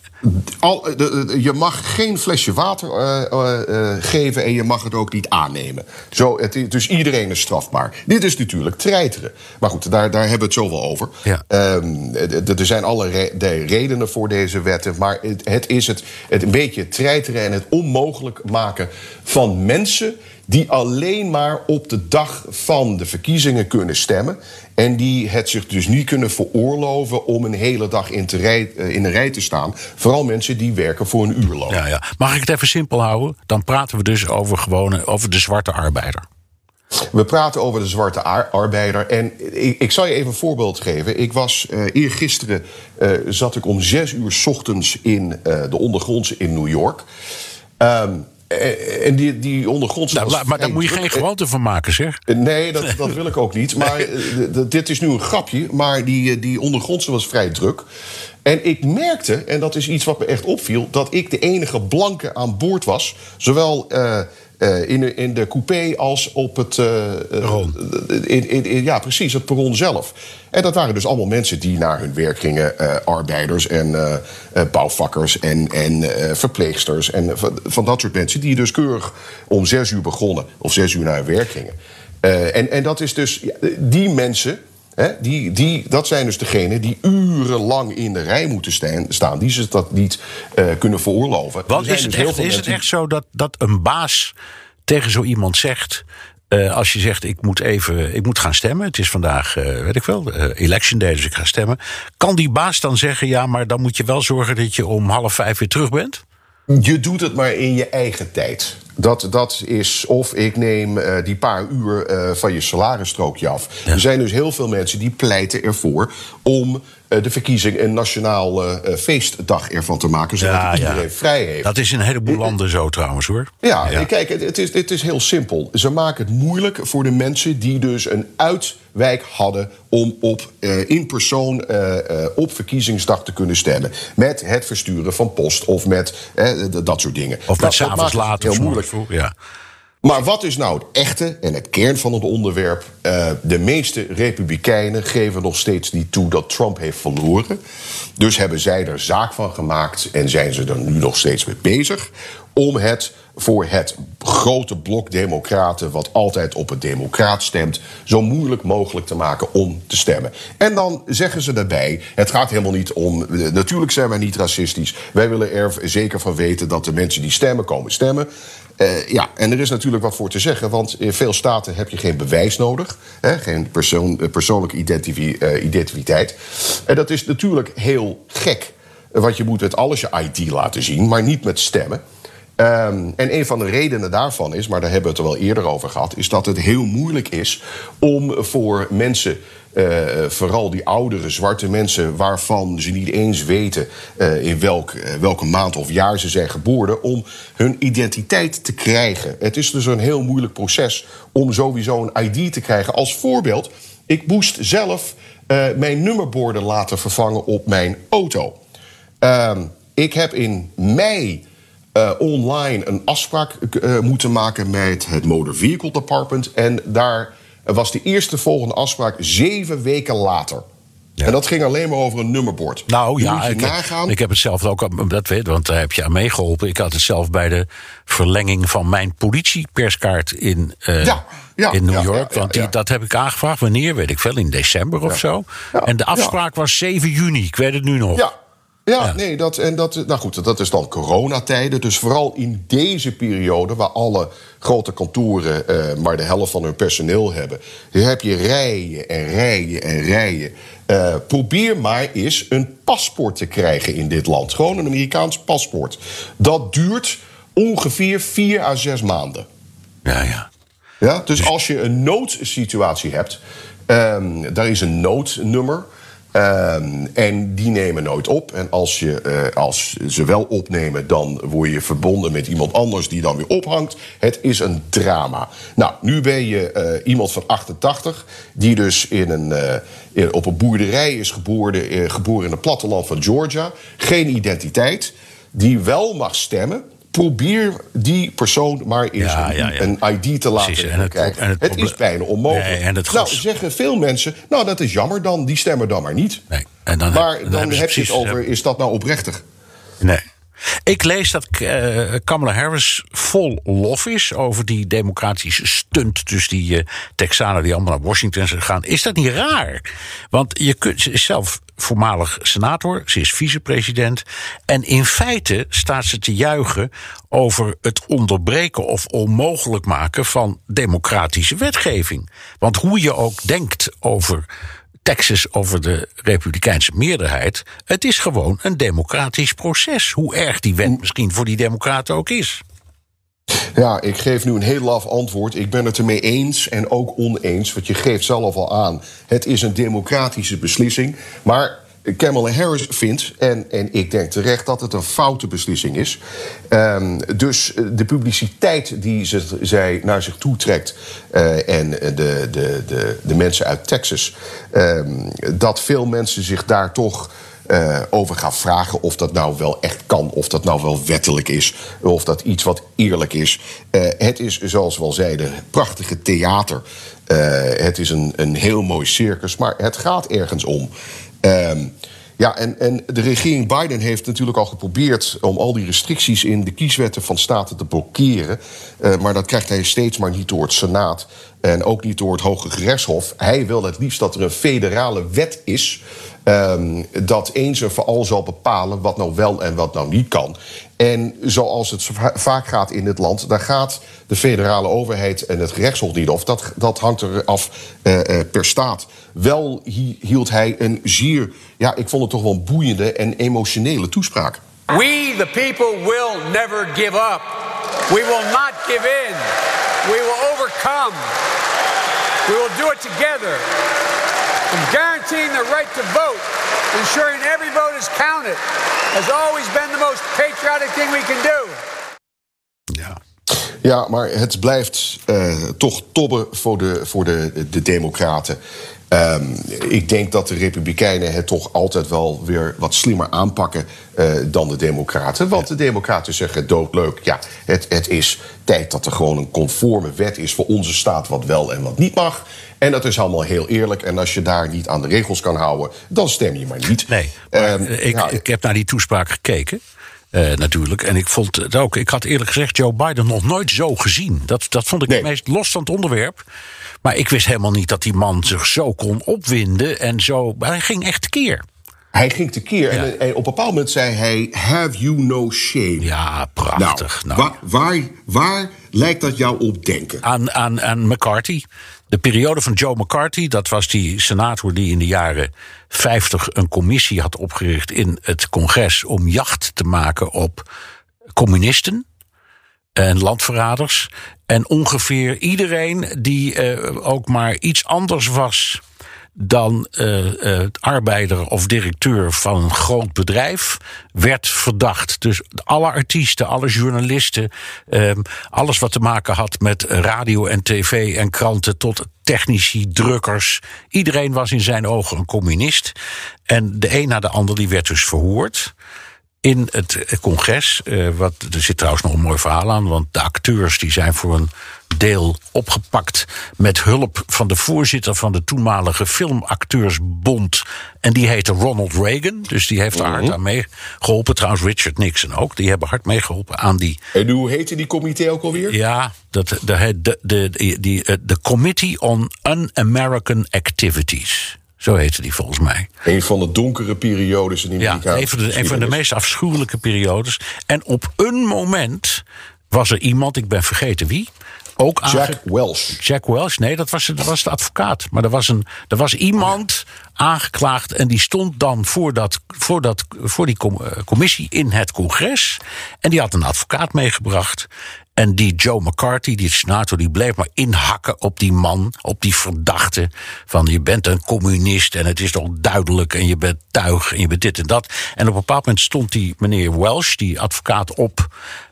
Al, de- de- je mag geen flesje water eh, eh, eh, geven en je mag het ook niet aannemen. Zo, het, dus iedereen is strafbaar. Dit is natuurlijk treiteren. Maar goed, daar, daar hebben we het zo wel over. Ja. Ehm, er zijn allerlei redenen voor deze wetten. Maar het, het is het, het een beetje treiteren en het onmogelijk maken van mensen die alleen maar op de dag van de verkiezingen kunnen stemmen. En die het zich dus niet kunnen veroorloven om een hele dag in, te rij, eh, in een rij te staan. Vooral mensen die werken voor een uurloon. ja, ja. Mag ik het even simpel houden? Dan praten we dus over, gewone, over de zwarte arbeider. We praten over de zwarte ar- arbeider. En ik, ik zal je even een voorbeeld geven. Ik was uh, eergisteren uh, zat ik om zes uur 's ochtends in uh, de ondergrondse in New York. Um, en die, die ondergrondse. Nou, maar daar moet je geen gewoonte van maken, zeg. Nee, dat, dat wil ik ook niet. Maar dit is nu een grapje. Maar die, die ondergrondse was vrij druk. En ik merkte, en dat is iets wat me echt opviel, dat ik de enige blanke aan boord was. Zowel uh, eh, in, de, in de coupé als op het. Perron. in, in, ja, precies, het perron zelf. En dat waren dus allemaal mensen die naar hun werk gingen. arbeiders en bouwvakkers en, en verpleegsters. En van, van dat soort mensen die dus keurig om zes uur begonnen. Of zes uur naar hun werk gingen. En, en dat is dus. ja, die mensen. Hè, die, die, dat zijn dus degenen die urenlang in de rij moeten staan, staan die zich dat niet eh, kunnen veroorloven. Er zijn is het dus echt, is het echt zo dat, dat een baas tegen zo iemand zegt. eh, als je zegt, ik moet even, ik moet gaan stemmen. Het is vandaag, eh, weet ik wel, election day, dus ik ga stemmen. Kan die baas dan zeggen, ja, maar dan moet je wel zorgen dat je om half vijf weer terug bent? Je doet het maar in je eigen tijd. Dat, dat is of ik neem eh, die paar uur eh, van je salarisstrookje af. Er zijn dus heel veel mensen die pleiten ervoor om eh, de verkiezing een nationaal feestdag ervan te maken, zodat iedereen vrij heeft. Dat is in een heleboel landen zo trouwens hoor. Ja, kijk, het, het, is, het is heel simpel. Ze maken het moeilijk voor de mensen die dus een uitwijk hadden om op, eh, in persoon eh, eh, op verkiezingsdag te kunnen stemmen. Met het versturen van post of met dat soort dingen. Of met dat s'avonds laat heel moeilijk. vroeg, Ja. Maar wat is nou het echte en het kern van het onderwerp? De meeste republikeinen geven nog steeds niet toe dat Trump heeft verloren. Dus hebben zij er zaak van gemaakt en zijn ze er nu nog steeds mee bezig om het voor het grote blok democraten, wat altijd op het democraat stemt, zo moeilijk mogelijk te maken om te stemmen. En dan zeggen ze daarbij: het gaat helemaal niet om. eh, Natuurlijk zijn wij niet racistisch. Wij willen er zeker van weten dat de mensen die stemmen komen stemmen. Eh, ja, en er is natuurlijk wat voor te zeggen, want in veel staten heb je geen bewijs nodig, hè, geen persoon, eh, persoonlijke identiteit. En dat is natuurlijk heel gek, want je moet met alles je ID laten zien, maar niet met stemmen. Ehm, en een van de redenen daarvan is, maar daar hebben we het er wel eerder over gehad, is dat het heel moeilijk is om voor mensen, eh, vooral die oudere zwarte mensen, waarvan ze niet eens weten eh, in welk, eh, welke maand of jaar ze zijn geboren, om hun identiteit te krijgen. Het is dus een heel moeilijk proces om sowieso een ID te krijgen. Als voorbeeld, ik moest zelf mijn nummerborden laten vervangen op mijn auto. Ehm, ik heb in mei eh, online een afspraak eh, moeten maken met het Motor Vehicle Department. En daar was de eerste volgende afspraak zeven weken later. En dat ging alleen maar over een nummerbord. Nou ja, ik, nagaan. ik heb het zelf ook, al- dat weet, want daar heb je aan meegeholpen. Ik had het zelf bij de verlenging van mijn politieperskaart in, eh, Ja, ja, in New York. want die, dat heb ik aangevraagd. Wanneer, weet ik veel, in december of zo. En de afspraak was 7 juni, ik weet het nu nog. Ja. Ja, Ja. nee, dat, en dat, nou goed, dat is dan coronatijden. Dus vooral in deze periode, waar alle grote kantoren eh, maar de helft van hun personeel hebben, heb je rijen en rijen en rijen. Eh, probeer maar eens een paspoort te krijgen in dit land. Gewoon een Amerikaans paspoort. Dat duurt ongeveer vier à zes maanden. ja. ja. Ja, dus als je een noodsituatie hebt, ehm, daar is een noodnummer. Ehm, en die nemen nooit op. En als, je, eh, als ze wel opnemen, dan word je verbonden met iemand anders die dan weer ophangt. Het is een drama. Nou, nu ben je eh, iemand van 88, die dus in een, eh, op een boerderij is geboren, geboren in het platteland van Georgia. Geen identiteit, die wel mag stemmen. Probeer die persoon maar eens Ja, een, ja, ja. een ID te laten Precies, en het- krijgen. en het het, is bijna onmogelijk. Nee, en het nou, zeggen veel mensen, nou dat is jammer dan, die stemmen dan maar niet. Nee. En dan, maar dan, dan heb je het over, is dat nou oprechtig? Nee. Ik lees dat eh, Kamala Harris vol lof is over die democratische stunt. Dus die eh, Texanen die allemaal naar Washington zijn gegaan. Is dat niet raar? Want je kunt, ze is zelf voormalig senator, ze is vicepresident. En in feite staat ze te juichen over het onderbreken of onmogelijk maken van democratische wetgeving. Want hoe je ook denkt over Texas over de Republikeinse meerderheid. Het is gewoon een democratisch proces. Hoe erg die wet misschien voor die Democraten ook is. Ja, ik geef nu een heel laf antwoord. Ik ben het ermee eens en ook oneens, want je geeft zelf al aan. Het is een democratische beslissing. Maar Kamala Harris vindt, en, en ik denk terecht, dat het een foute beslissing is. Ehm, dus eh, de publiciteit die ze, zij naar zich toe trekt... eh, en de, de, de, de mensen uit Texas... ehm, dat veel mensen zich daar toch eh, over ga vragen of dat nou wel echt kan, of dat nou wel wettelijk is, of dat iets wat eerlijk is. Het is, zoals we al zeiden, prachtige theater. Het is een, een heel mooi circus, maar het gaat ergens om. Ehm, ja, en, en de regering Biden heeft natuurlijk al geprobeerd om al die restricties in de kieswetten van staten te blokkeren. Uh, maar dat krijgt hij steeds maar niet door het Senaat en ook niet door het Hoge Gerechtshof. Hij wil het liefst dat er een federale wet is. Um, dat eens en voor al zal bepalen wat nou wel en wat nou niet kan. En zoals het vaak gaat in het land, daar gaat de federale overheid en het gerechtshof niet of. Dat, dat hangt er af uh, uh, per staat. Wel hield hij een zeer, ja, ik vond het toch wel boeiende en emotionele toespraak. We, the people, will never give up. We will not give in. We will overcome. We will do it together. And guaranteeing the right to vote, ensuring every vote is counted, has always been the most patriotic thing we can do. Ja. Ja, maar het blijft uh, toch tobben voor de, voor de, de Democraten. Um, ik denk dat de Republikeinen het toch altijd wel weer wat slimmer aanpakken uh, dan de Democraten. Want de Democraten zeggen doodleuk: ja, het, het is tijd dat er gewoon een conforme wet is voor onze staat, wat wel en wat niet mag. En dat is allemaal heel eerlijk. En als je daar niet aan de regels kan houden, dan stem je maar niet. Nee, maar um, ik, ja, ik heb naar die toespraak gekeken. Uh, natuurlijk. En ik vond het ook, ik had eerlijk gezegd Joe Biden nog nooit zo gezien. Dat, dat vond ik nee. het meest los van het onderwerp. Maar ik wist helemaal niet dat die man zich zo kon opwinden en zo. Maar hij ging echt tekeer. Hij ging tekeer ja. en, en, op een bepaald moment zei hij: Have you no shame? Ja, prachtig. Nou, nou. Waar, waar, waar lijkt dat jou op denken? Aan, aan, aan McCarthy. De periode van Joe McCarthy, dat was die senator die in de jaren 50 een commissie had opgericht in het congres om jacht te maken op communisten en landverraders. En ongeveer iedereen die uh, ook maar iets anders was dan uh, arbeider of directeur van een groot bedrijf werd verdacht. Dus alle artiesten, alle journalisten, uh, alles wat te maken had met radio en tv en kranten tot technici, drukkers. Iedereen was in zijn ogen een communist. En de een na de ander die werd dus verhoord in het congres. Uh, wat, er zit trouwens nog een mooi verhaal aan, want de acteurs die zijn voor een deel opgepakt met hulp van de voorzitter van de toenmalige filmacteursbond. En die heette Ronald Reagan, dus die heeft er hard mm-hmm. aan meegeholpen. Trouwens, Richard Nixon ook, die hebben hard meegeholpen aan die. En hoe heette die comité ook alweer? Ja, dat, de, de, de, de, de Committee on Un-American Activities. Zo heette die volgens mij. Een van de donkere periodes in Ja, een van, de, een van de meest afschuwelijke periodes. En op een moment was er iemand, ik ben vergeten wie. Ook Jack Welsh. Jack Welsh, nee, dat was, dat was de advocaat. Maar er was, een, er was iemand aangeklaagd en die stond dan voor, dat, voor, dat, voor die commissie in het congres. En die had een advocaat meegebracht. En die Joe McCarthy, die senator, die bleef maar inhakken op die man, op die verdachte. Van je bent een communist en het is toch duidelijk en je bent tuig en je bent dit en dat. En op een bepaald moment stond die meneer Welsh, die advocaat, op.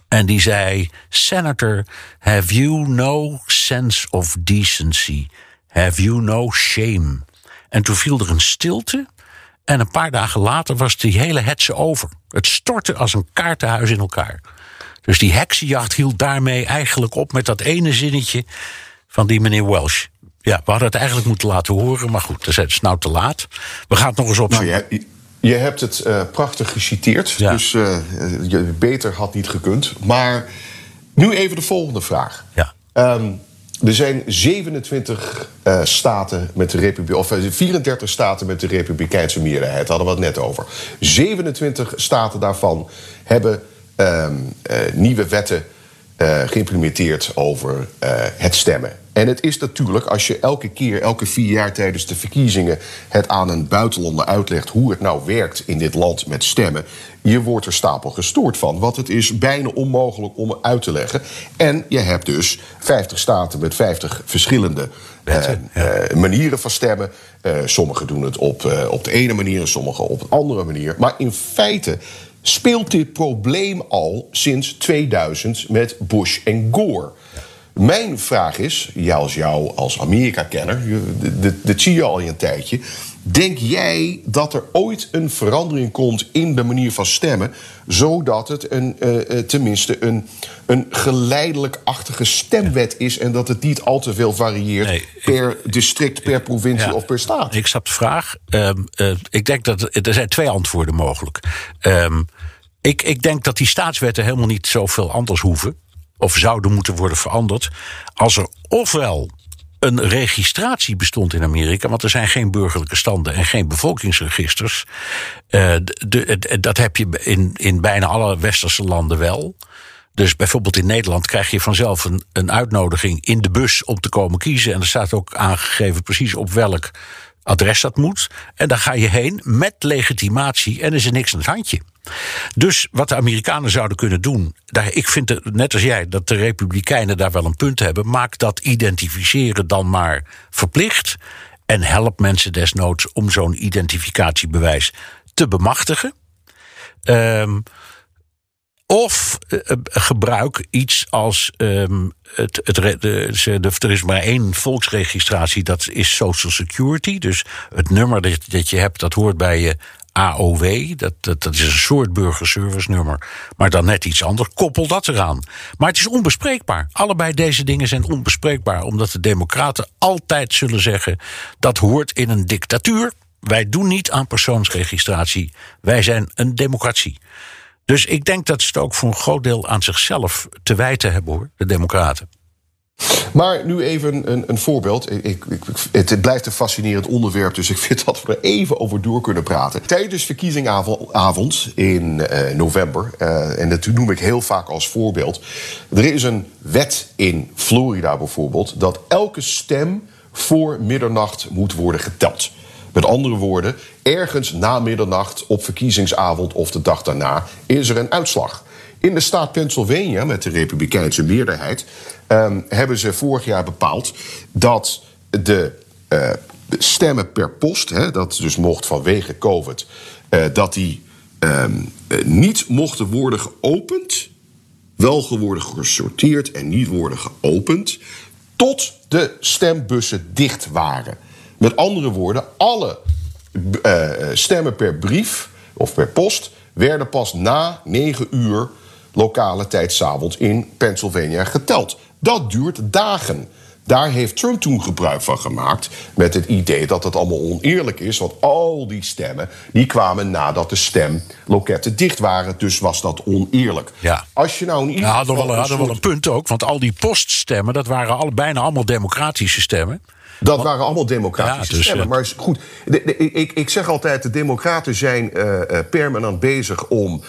En die zei: Senator, have you no sense of decency? Have you no shame? En toen viel er een stilte. En een paar dagen later was die hele hetze over. Het stortte als een kaartenhuis in elkaar. Dus die heksenjacht hield daarmee eigenlijk op met dat ene zinnetje van die meneer Welsh. Ja, we hadden het eigenlijk moeten laten horen, maar goed, het is nou te laat. We gaan het nog eens je, je hebt het uh, prachtig geciteerd, ja. dus uh, je beter had niet gekund. Maar nu even de volgende vraag. Ja. Um, er zijn 27 uh, staten met de Republiek, of 34 staten met de Republikeinse meerderheid, hadden we het net over. 27 staten daarvan hebben um, uh, nieuwe wetten geïmplementeerd over het stemmen. En het is natuurlijk, als je elke keer, elke vier jaar tijdens de verkiezingen... het aan een buitenlander uitlegt hoe het nou werkt in dit land met stemmen... je wordt er stapel gestoord van. Want het is bijna onmogelijk om uit te leggen. En je hebt dus 50 staten met 50 verschillende Wetten, uh, ja. manieren van stemmen. sommigen doen het op, op de ene manier, sommigen op een andere manier. Maar in feite speelt dit probleem al sinds 2000 met Bush en Gore. Mijn vraag is, jij als jou als Amerika-kenner, dit- dit zie je al in een tijdje. Denk jij dat er ooit een verandering komt in de manier van stemmen, zodat het een, eh, eh, tenminste een, een geleidelijk-achtige stemwet is en dat het niet al te veel varieert Nee, ik- per district, per provincie Ja. of per staat? Ik snap de vraag. Ehm, eh, ik denk dat er zijn twee antwoorden mogelijk. Ehm, ik, ik denk dat die staatswetten helemaal niet zoveel anders hoeven. Of zouden moeten worden veranderd. Als er ofwel een registratie bestond in Amerika. Want er zijn geen burgerlijke standen en geen bevolkingsregisters. Eh, de, dat heb je in, in bijna alle westerse landen wel. Dus bijvoorbeeld in Nederland krijg je vanzelf een, een uitnodiging in de bus om te komen kiezen. En er staat ook aangegeven precies op welk adres dat moet. En daar ga je heen met legitimatie en is er niks aan het handje. Dus wat de Amerikanen zouden kunnen doen. Daar, ik vind het, net als jij dat de Republikeinen daar wel een punt hebben. Maak dat identificeren dan maar verplicht. En help mensen desnoods om zo'n identificatiebewijs te bemachtigen. Ehm, of eh, eh, gebruik iets als. ehm, het, het, de- er is maar één volksregistratie, dat is Social Security. Dus het nummer dat, dat je hebt, dat hoort bij je AOW. Dat, dat, dat is een soort burgerservice nummer, maar dan net iets anders. Koppel dat eraan. Maar het is onbespreekbaar. Allebei deze dingen zijn onbespreekbaar, omdat de Democraten altijd zullen zeggen: dat hoort in een dictatuur. Wij doen niet aan persoonsregistratie. Wij zijn een democratie. Dus ik denk dat ze het ook voor een groot deel aan zichzelf te wijten hebben, hoor, de Democraten. Maar nu even een, een voorbeeld. Ik, ik, het blijft een fascinerend onderwerp, dus ik vind dat we er even over door kunnen praten. Tijdens verkiezingavond in eh, november, eh, en dat noem ik heel vaak als voorbeeld. Er is een wet in Florida bijvoorbeeld dat elke stem voor middernacht moet worden geteld. Met andere woorden, ergens na middernacht op verkiezingsavond of de dag daarna is er een uitslag. In de staat Pennsylvania, met de Republikeinse meerderheid, ehm, hebben ze vorig jaar bepaald dat de eh, stemmen per post, hè, dat dus mocht vanwege COVID, eh, dat die ehm, eh, niet mochten worden geopend, wel worden gesorteerd en niet worden geopend, tot de stembussen dicht waren. Met andere woorden, alle eh, stemmen per brief of per post werden pas na 9 uur lokale tijd 's avonds in Pennsylvania geteld. Dat duurt dagen. Daar heeft Trump toen gebruik van gemaakt met het idee dat het allemaal oneerlijk is, want al die stemmen die kwamen nadat de stemloketten dicht waren, dus was dat oneerlijk. Ja. Als je nou in ieder Ja, hadden geval wel, een wel een punt ook, want al die poststemmen, dat waren alle, bijna allemaal democratische stemmen. Dat waren allemaal democratische Ja, dus, stemmen. eh, Maar goed, de- de- ik, ik zeg altijd, de democraten zijn eh, permanent bezig om,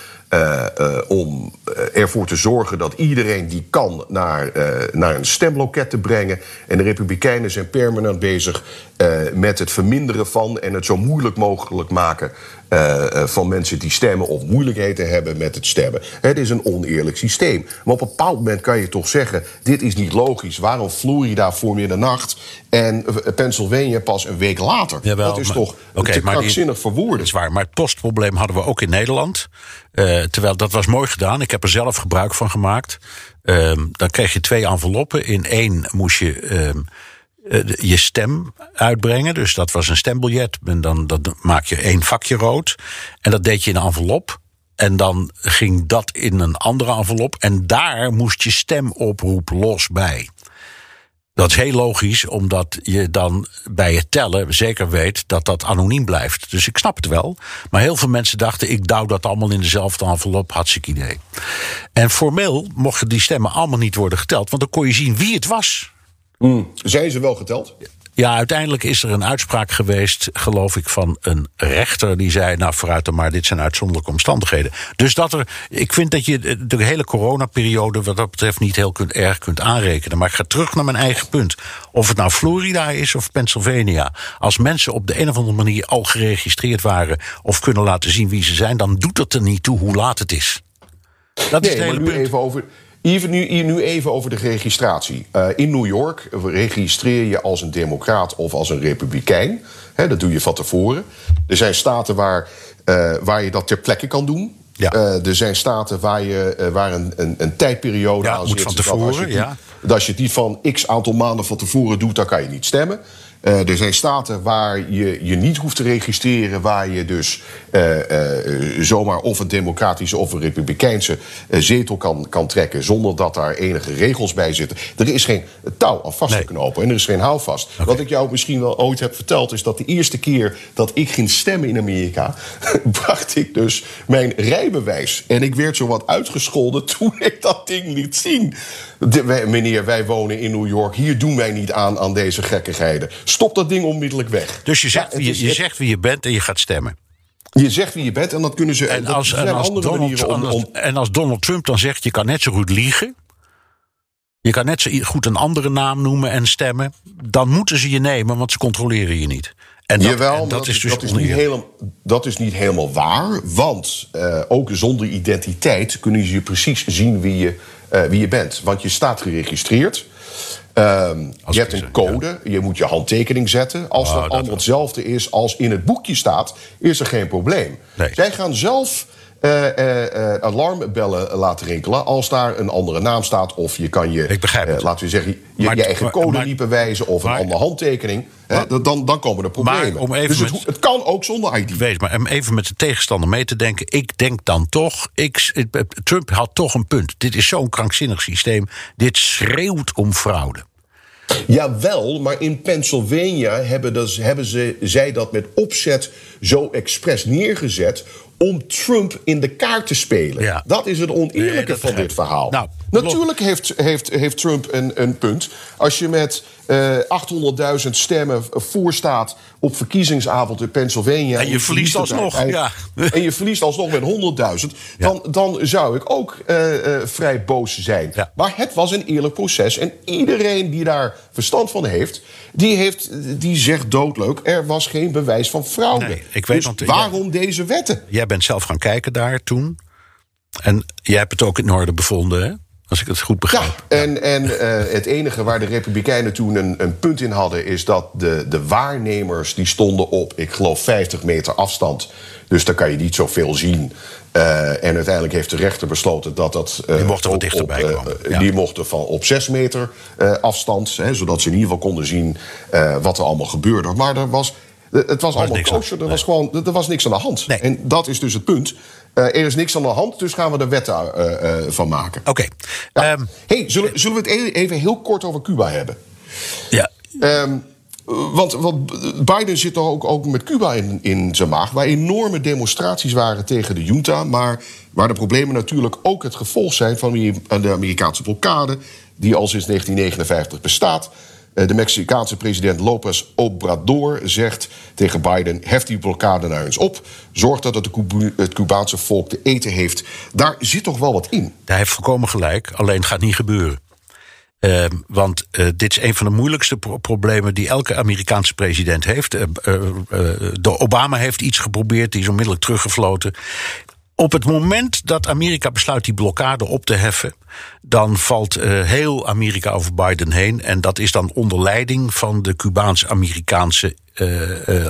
om ervoor te zorgen... dat iedereen die kan naar, naar een stemloket te brengen. En de republikeinen zijn permanent bezig met het verminderen van... en het zo moeilijk mogelijk maken eh, eh, van mensen die stemmen... of moeilijkheden hebben met het stemmen. Het is een oneerlijk systeem. Maar op een bepaald moment kan je toch zeggen... dit is niet logisch. Waarom Florida voor middernacht en eh, Pennsylvania pas een week later? Jawel, dat is maar- toch Oké, te krankzinnig verwoorden. Dat is waar, maar het postprobleem hadden we ook in Nederland. Terwijl dat was mooi gedaan. Ik heb er zelf gebruik van gemaakt. Ehm, dan kreeg je twee enveloppen. In één moest je ehm, eh, je stem uitbrengen. Dus dat was een stembiljet. En dan, maak je één vakje rood. En dat deed je in een envelop. En dan ging dat in een andere envelop. En daar moest je stemoproep los bij. Dat is heel logisch, omdat je dan bij het tellen zeker weet dat dat anoniem blijft. Dus ik snap het wel. Maar heel veel mensen dachten, ik douw dat allemaal in dezelfde envelop, hartstikke idee. En formeel mochten die stemmen allemaal niet worden geteld, want dan kon je zien wie het was. Zijn ze wel geteld? Ja, uiteindelijk is er een uitspraak geweest, geloof ik, van een rechter die zei: Nou, vooruit dan maar, dit zijn uitzonderlijke omstandigheden. Dus dat er, ik vind dat je de hele coronaperiode, wat dat betreft, niet heel kunt, erg kunt aanrekenen. Maar ik ga terug naar mijn eigen punt. Of het nou Florida is of Pennsylvania. Als mensen op de een of andere manier al geregistreerd waren of kunnen laten zien wie ze zijn, dan doet het er niet toe hoe laat het is. Dat is het maar hele nu punt. even over. Even, nu, nu even over de registratie. Eh, in New York registreer je als een democraat of als een republikein. Dat doe je van tevoren. Er zijn staten waar, eh, waar je dat ter plekke kan doen. Ja. Eh, er zijn staten waar, je, waar een, een, een tijdperiode Ja, aan moet zit. van dat tevoren, als je, ja. Dat als je niet van x aantal maanden van tevoren doet, dan kan je niet stemmen. Uh, er zijn staten waar je je niet hoeft te registreren, waar je dus uh, uh, zomaar of een democratische of een republikeinse zetel kan, kan trekken, zonder dat daar enige regels bij zitten. Er is geen touw aan vast te knopen en er is geen houvast. Okay. Wat ik jou misschien wel ooit heb verteld, is dat de eerste keer dat ik ging stemmen in Amerika, bracht ik dus mijn rijbewijs. En ik werd zo wat uitgescholden toen ik dat ding liet zien. De, wij, meneer, wij wonen in New York. Hier doen wij niet aan aan deze gekkigheden. Stop dat ding onmiddellijk weg. Dus je zegt, ja, je, je zegt wie je bent en je gaat stemmen. Je zegt wie je bent en dat kunnen ze. En als, en als, Donald, om, om... en als Donald Trump dan zegt: je kan net zo goed liegen. Je kan net zo goed een andere naam noemen en stemmen. Dan moeten ze je nemen, want ze controleren je niet. En dat, Jawel, en dat, dat, is dus dat, is niet helemaal, dat is niet helemaal waar. Want uh, ook zonder identiteit kunnen ze je precies zien wie je, uh, wie je bent. Want je staat geregistreerd. Um, je hebt een code, ja. je moet je handtekening zetten. Als oh, dat allemaal hetzelfde is als in het boekje staat, is er geen probleem. Nee. Zij gaan zelf alarmbellen laten rinkelen als daar een andere naam staat. Of je kan je, Ik begrijp laten we zeggen, je, Maar- je eigen code niet bewijzen of een andere handtekening. Dan, dan komen er problemen. Maar om even dus het, met- het kan ook zonder ID. Wees maar om even met de tegenstander mee te denken. Ik denk dan toch, ik- Trump had toch een punt. Dit is zo'n krankzinnig systeem. Dit schreeuwt om fraude. Jawel, maar in Pennsylvania hebben, dus, hebben ze, zij dat met opzet zo expres neergezet om Trump in de kaart te spelen. Ja. Dat is het oneerlijke Nee, van dit verhaal. Nou, Natuurlijk heeft, heeft, heeft Trump een, een punt. Als je met eh 800.000 stemmen voorstaat op verkiezingsavond in Pennsylvania... En je verliest alsnog, uiteindelijk- En je verliest alsnog met 100.000... Dan, dan zou ik ook eh, eh, vrij boos zijn. Ja. Maar het was een eerlijk proces. En iedereen die daar verstand van heeft... die, heeft, die zegt doodleuk... er was geen bewijs van fraude. Nee, ik weet dus want, eh, waarom deze wetten? Jij bent zelf gaan kijken daar toen. En jij hebt het ook in orde bevonden, hè? Als ik het goed Ja, begrijp. en, en eh, het enige waar de Republikeinen toen een, een punt in hadden... is dat de, de waarnemers die stonden op, ik geloof, 50 meter afstand. Dus daar kan je niet zoveel zien. Eh, en uiteindelijk heeft de rechter besloten dat dat... eh, Die mochten wat dichterbij op, komen, ja. Die mochten van op 6 meter afstand, hè, zodat ze in ieder geval konden zien... wat er allemaal gebeurde. Maar er was... Het was allemaal kosher, er was gewoon er was niks aan de hand. Nee. En dat is dus het punt. Eh, er is niks aan de hand, dus gaan we er wetten eh, eh, van maken. Oké. Ja. Ehm, hey, zullen, zullen we het e- even heel kort over Cuba hebben? ja. Ehm, want, want Biden zit toch ook, ook met Cuba in, in zijn maag. Waar enorme demonstraties waren tegen de junta. Maar waar de problemen natuurlijk ook het gevolg zijn van de Amerikaanse blokkade. die al sinds 1959 bestaat. Eh, De Mexicaanse president López Obrador zegt tegen Biden: hef die blokkade nou eens op. Zorg dat het, het Cubaanse volk te eten heeft. Daar zit toch wel wat in. Hij heeft volkomen gelijk, alleen gaat niet gebeuren. Ehm, want eh, dit is een van de moeilijkste pro- problemen die elke Amerikaanse president heeft. Eh, de Obama heeft iets geprobeerd, die is onmiddellijk teruggefloten. Op het moment dat Amerika besluit die blokkade op te heffen, dan valt eh, heel Amerika over Biden heen. En dat is dan onder leiding van de Cubaans-Amerikaanse eh,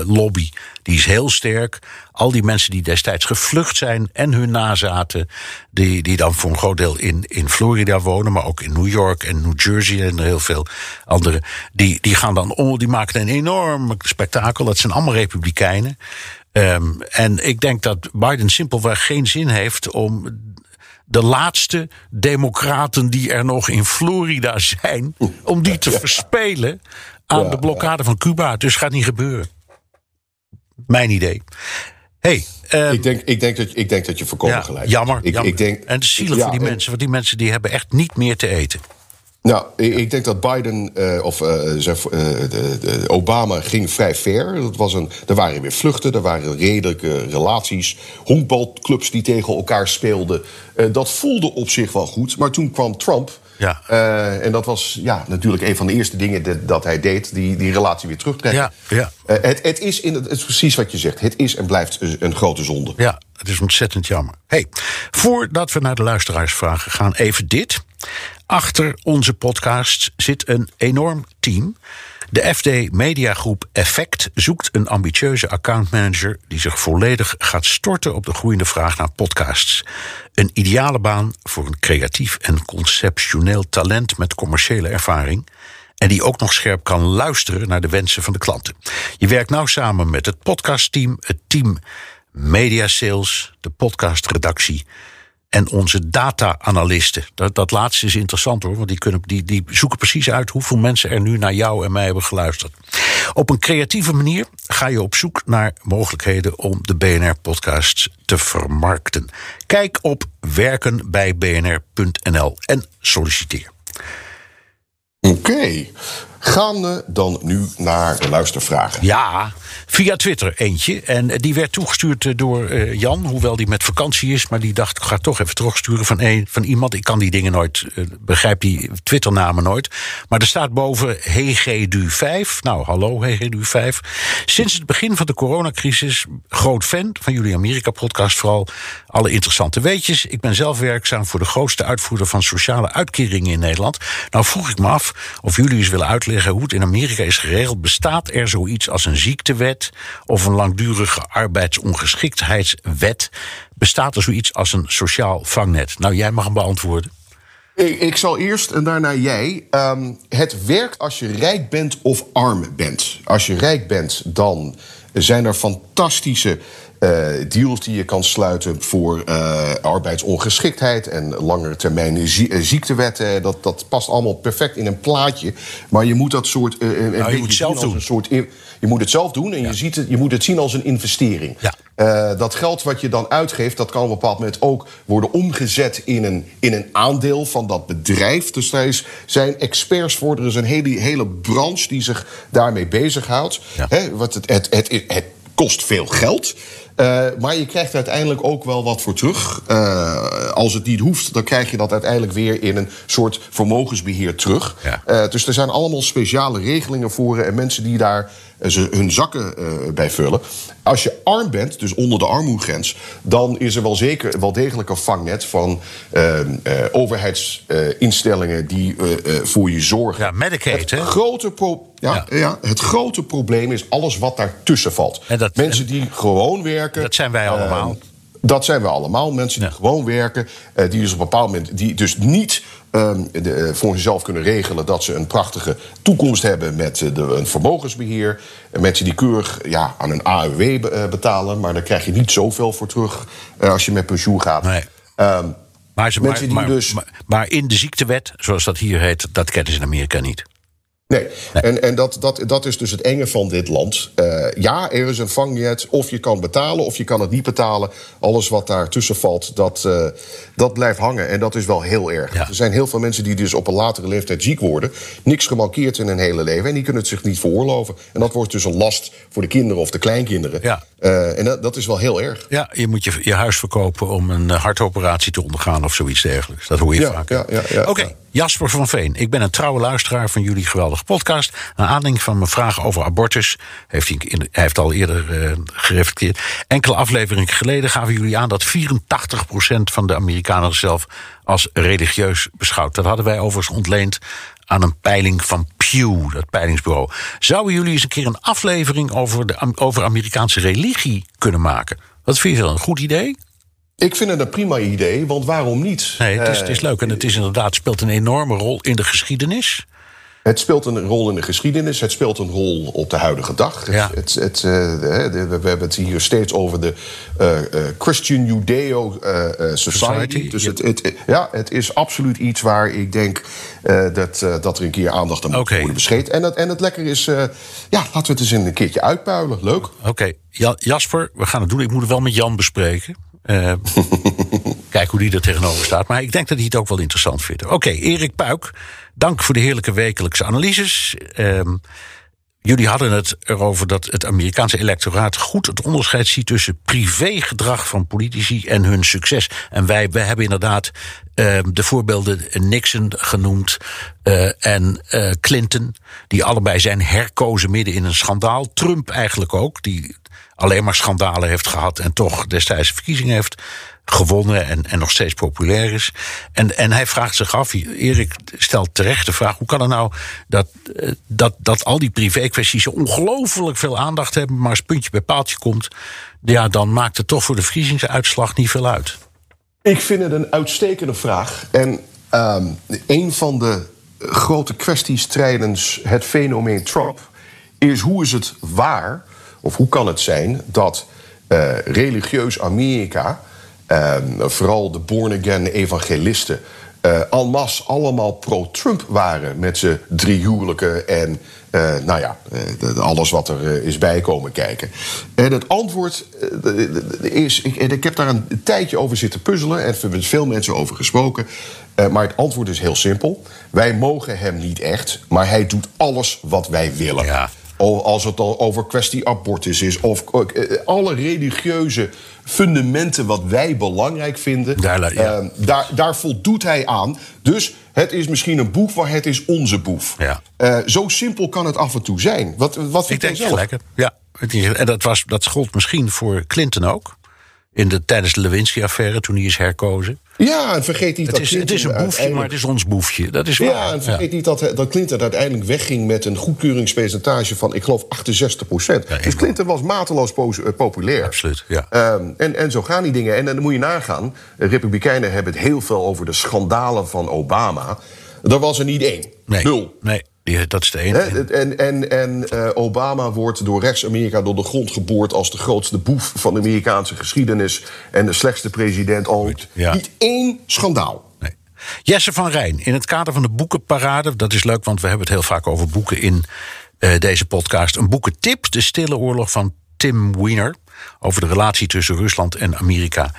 lobby. Die is heel sterk. Al die mensen die destijds gevlucht zijn en hun nazaten, die, die dan voor een groot deel in, in Florida wonen, maar ook in New York en New Jersey en heel veel andere, die, die gaan dan om, die maken een enorm spektakel. Dat zijn allemaal republikeinen. Ehm, en ik denk dat Biden simpelweg geen zin heeft om de laatste democraten die er nog in Florida zijn, om die te verspelen aan de blokkade van Cuba. Dus gaat niet gebeuren. Mijn idee. hey, ehm, Ik denk, ik, denk dat, ik denk dat je voorkomen ja, gelijk jammer. hebt. Ik, jammer. ik denk, en zielig Ja, voor die en- mensen, want die mensen die hebben echt niet meer te eten. Nou, ik, ik denk dat Biden eh, of eh, eh, de, de Obama ging vrij ver. Dat was een, er waren weer vluchten, er waren redelijke relaties. Honkbalclubs die tegen elkaar speelden. Dat voelde op zich wel goed. Maar toen kwam Trump. Ja. En dat was ja, natuurlijk een van de eerste dingen de- dat hij deed. Die, die relatie weer terugtrekken. Ja, ja. Het, het, is in het, het is precies wat je zegt. Het is en blijft een, een grote zonde. Ja, het is ontzettend jammer. Hey, voordat we naar de luisteraarsvragen gaan, even dit. Achter onze podcast zit een enorm team. De FD Mediagroep Effect zoekt een ambitieuze accountmanager die zich volledig gaat storten op de groeiende vraag naar podcasts. Een ideale baan voor een creatief en conceptioneel talent met commerciële ervaring. En die ook nog scherp kan luisteren naar de wensen van de klanten. Je werkt nou samen met het podcastteam, het team Media Sales, de podcastredactie en onze data-analisten. Dat, dat laatste is interessant hoor, want die, kunnen, die, die zoeken precies uit hoeveel mensen er nu naar jou en mij hebben geluisterd. Op een creatieve manier ga je op zoek naar mogelijkheden om de BNR-podcasts te vermarkten. Kijk op werkenbijbnr.nl en solliciteer. Oké. Gaan we dan nu naar de luistervragen? Ja, via Twitter eentje. En die werd toegestuurd door uh, Jan, hoewel die met vakantie is. Maar die dacht, ik ga toch even terugsturen van, een, van iemand. Ik kan die dingen nooit, begrijp die Twitternamen nooit. Maar er staat boven HGDU5. Nou, hallo HGDU5. Sinds het begin van de coronacrisis, groot fan van jullie Amerika-podcast vooral. Alle interessante weetjes. Ik ben zelf werkzaam voor de grootste uitvoerder van sociale uitkeringen in Nederland. Nou vroeg ik me af of jullie eens willen uitleggen hoe het in Amerika is geregeld. Bestaat er zoiets als een ziektewet of een langdurige arbeidsongeschiktheidswet? Bestaat er zoiets als een sociaal vangnet? Nou, jij mag hem beantwoorden. Ik, ik zal eerst en daarna jij. Um, het werkt als je rijk bent of arm bent. Als je rijk bent, dan zijn er fantastische uh, deals die je kan sluiten voor uh, arbeidsongeschiktheid en langere termijn zie ziektewetten. Dat, dat past allemaal perfect in een plaatje. Maar je moet dat soort. Uh, nou, je moet zelf doen. Een soort, je moet het zelf doen en ja. je, ziet het, je moet het zien als een investering. Ja. Uh, dat geld wat je dan uitgeeft, dat kan op een bepaald moment ook worden omgezet in een, in een aandeel van dat bedrijf. Dus daar is, zijn experts voor. Er is een hele, hele branche die zich daarmee bezighoudt. Ja. Wat het, het, het, kost veel geld. Uh, maar je krijgt uiteindelijk ook wel wat voor terug. Uh, als het niet hoeft, dan krijg je dat uiteindelijk weer in een soort vermogensbeheer terug. Ja. Uh, dus er zijn allemaal speciale regelingen voor en mensen die daar ze hun zakken bij vullen. Als je arm bent, dus onder de armoegrens, dan is er wel zeker wel degelijk een vangnet van overheidsinstellingen die voor je zorgen. Ja, Medicaid, het hè? Grote pro ja, ja. ja, het grote probleem is alles wat daartussen valt. En dat, Mensen die gewoon werken. Dat zijn wij allemaal. Dat zijn we allemaal. Mensen die Ja. gewoon werken. Die dus op een bepaald moment. die dus niet de, uh, voor zichzelf kunnen regelen. dat ze een prachtige toekomst hebben met uh, de, een vermogensbeheer. En mensen die keurig ja, aan een AUW be betalen. maar daar krijg je niet zoveel voor terug. als je met pensioen gaat. Nee. Um, Maar, ze, maar, maar, dus- maar, maar in de ziektewet, zoals dat hier heet, dat kennen ze in Amerika niet. Nee, en, en dat, dat, dat is dus het enge van dit land. Uh, ja, er is een vangnet, of je kan betalen of je kan het niet betalen. Alles wat daartussen valt, dat, uh, dat blijft hangen. En dat is wel heel erg. Ja. Er zijn heel veel mensen die dus op een latere leeftijd ziek worden. Niks gemankeerd in hun hele leven. En die kunnen het zich niet veroorloven. En dat wordt dus een last voor de kinderen of de kleinkinderen. Ja. Uh, en dat, dat is wel heel erg. Ja, je moet je, je huis verkopen om een eh, hartoperatie te ondergaan of zoiets dergelijks. Dat hoor je Ja, vaak. ja, ja, ja, Oké, ja. Jasper van Veen. Ik ben een trouwe luisteraar van jullie geweldige podcast. Naar aanleiding van mijn vraag over abortus, heeft hij, in, hij heeft al eerder uh, gereflecteerd. Enkele afleveringen geleden gaven jullie aan dat 84% van de Amerikanen zichzelf als religieus beschouwt. Dat hadden wij overigens ontleend aan een peiling van Pew, dat peilingsbureau. Zouden jullie eens een keer een aflevering over, de, over Amerikaanse religie kunnen maken? Wat vind je dan? Een goed idee? Ik vind het een prima idee, want waarom niet? Nee, het is, het is leuk. En het is inderdaad, speelt een enorme rol in de geschiedenis. Het speelt een rol in de geschiedenis, het speelt een rol op de huidige dag. Ja. Het, de, we hebben het hier steeds over de uh, uh, Christian Judeo Society. Society, Dus het, het, ja, het is absoluut iets waar ik denk dat, dat er een keer aandacht aan moet worden besteed. En het, en het lekker is, ja, laten we het eens een keertje uitpuilen. Leuk. Oké, okay. Jasper, we gaan het doen. Ik moet het wel met Jan bespreken. Kijk hoe die er tegenover staat. Maar ik denk dat hij het ook wel interessant vindt. Oké, Erik Puik, dank voor de heerlijke wekelijkse analyses. Um, jullie hadden het erover dat het Amerikaanse electoraat goed het onderscheid ziet tussen privégedrag van politici en hun succes. En wij, wij hebben inderdaad uh, de voorbeelden Nixon genoemd uh, en uh, Clinton, die allebei zijn herkozen midden in een schandaal. Trump eigenlijk ook, die alleen maar schandalen heeft gehad en toch destijds verkiezingen heeft gewonnen en, en nog steeds populair is. En, en hij vraagt zich af, Erik stelt terecht de vraag: hoe kan het nou dat, eh, dat, dat al die privé-kwesties ongelooflijk veel aandacht hebben, maar als puntje bij paaltje komt, ja, dan maakt het toch voor de verkiezingsuitslag niet veel uit. Ik vind het een uitstekende vraag. En ehm, een van de grote kwesties tijdens het fenomeen Trump is hoe is het waar, of hoe kan het zijn dat eh, religieus Amerika, vooral de born-again evangelisten, uh, en masse allemaal pro-Trump waren met z'n drie huwelijken en uh, nou ja, uh, alles wat er is bijkomen kijken. En het antwoord is, ik, en ik heb daar een tijdje over zitten puzzelen en er met veel mensen over gesproken. maar het antwoord is heel simpel. Wij mogen hem niet echt, maar hij doet alles wat wij willen. Ja. Als het al over kwestie abortus is, of alle religieuze fundamenten wat wij belangrijk vinden, daar, ja. uh, daar, daar, voldoet hij aan. Dus het is misschien een boef, maar het is onze boef. Ja. Uh, zo simpel kan het af en toe zijn. Wat, wat vind Ik denk zelf? gelijk. Ja, en dat, was, dat gold misschien voor Clinton ook. In de, tijdens de Lewinsky-affaire, toen hij is herkozen. Ja, en vergeet niet het dat is, Clinton Het is een boefje, maar het is ons boefje. Dat is waar. Ja, en vergeet ja. niet dat, dat Clinton uiteindelijk wegging met een goedkeuringspercentage van, ik geloof, 68 procent. Ja, dus Clinton was mateloos populair. Absoluut, ja. Um, en, en zo gaan die dingen. En, en dan moet je nagaan, Republikeinen hebben het heel veel over de schandalen van Obama. Er was er niet één. Nee, Nul. Nee. Dat is de ene. En, en, en uh, Obama wordt door rechts-Amerika door de grond geboord als de grootste boef van de Amerikaanse geschiedenis. En de slechtste president ooit. Ja. Niet één schandaal. Nee. Jesse van Rijn, in het kader van de boekenparade. Dat is leuk, want we hebben het heel vaak over boeken in uh, deze podcast. Een boekentip: De Stille Oorlog van Tim Weiner. Over de relatie tussen Rusland en Amerika.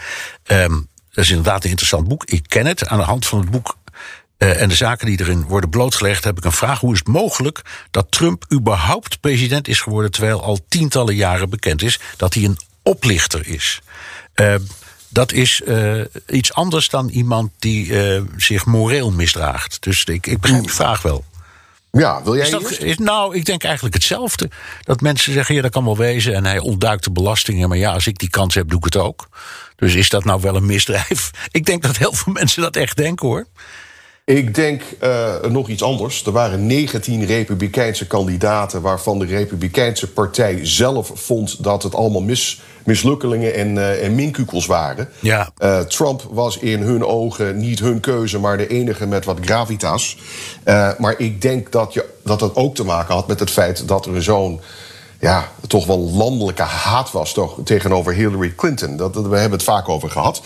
Um, dat is inderdaad een interessant boek. Ik ken het. Aan de hand van het boek uh, en de zaken die erin worden blootgelegd, heb ik een vraag. Hoe is het mogelijk dat Trump überhaupt president is geworden, terwijl al tientallen jaren bekend is dat hij een oplichter is? Uh, dat is uh, iets anders dan iemand die zich moreel misdraagt. Dus ik, ik begrijp de vraag wel. Ja, wil jij is dat, is, Nou, ik denk eigenlijk hetzelfde. Dat mensen zeggen, ja, dat kan wel wezen. En hij ontduikt de belastingen. Maar ja, als ik die kans heb, doe ik het ook. Dus is dat nou wel een misdrijf? Ik denk dat heel veel mensen dat echt denken, hoor. Ik denk uh, nog iets anders. Er waren 19 Republikeinse kandidaten... waarvan de Republikeinse partij zelf vond... dat het allemaal mis, mislukkelingen en, uh, en minkukels waren. Ja. Uh, Trump was in hun ogen niet hun keuze... maar de enige met wat gravitas. maar ik denk dat, je, dat het ook te maken had met het feit... dat er zo'n ja, toch wel landelijke haat was toch, tegenover Hillary Clinton. Dat, dat, we hebben het vaak over gehad.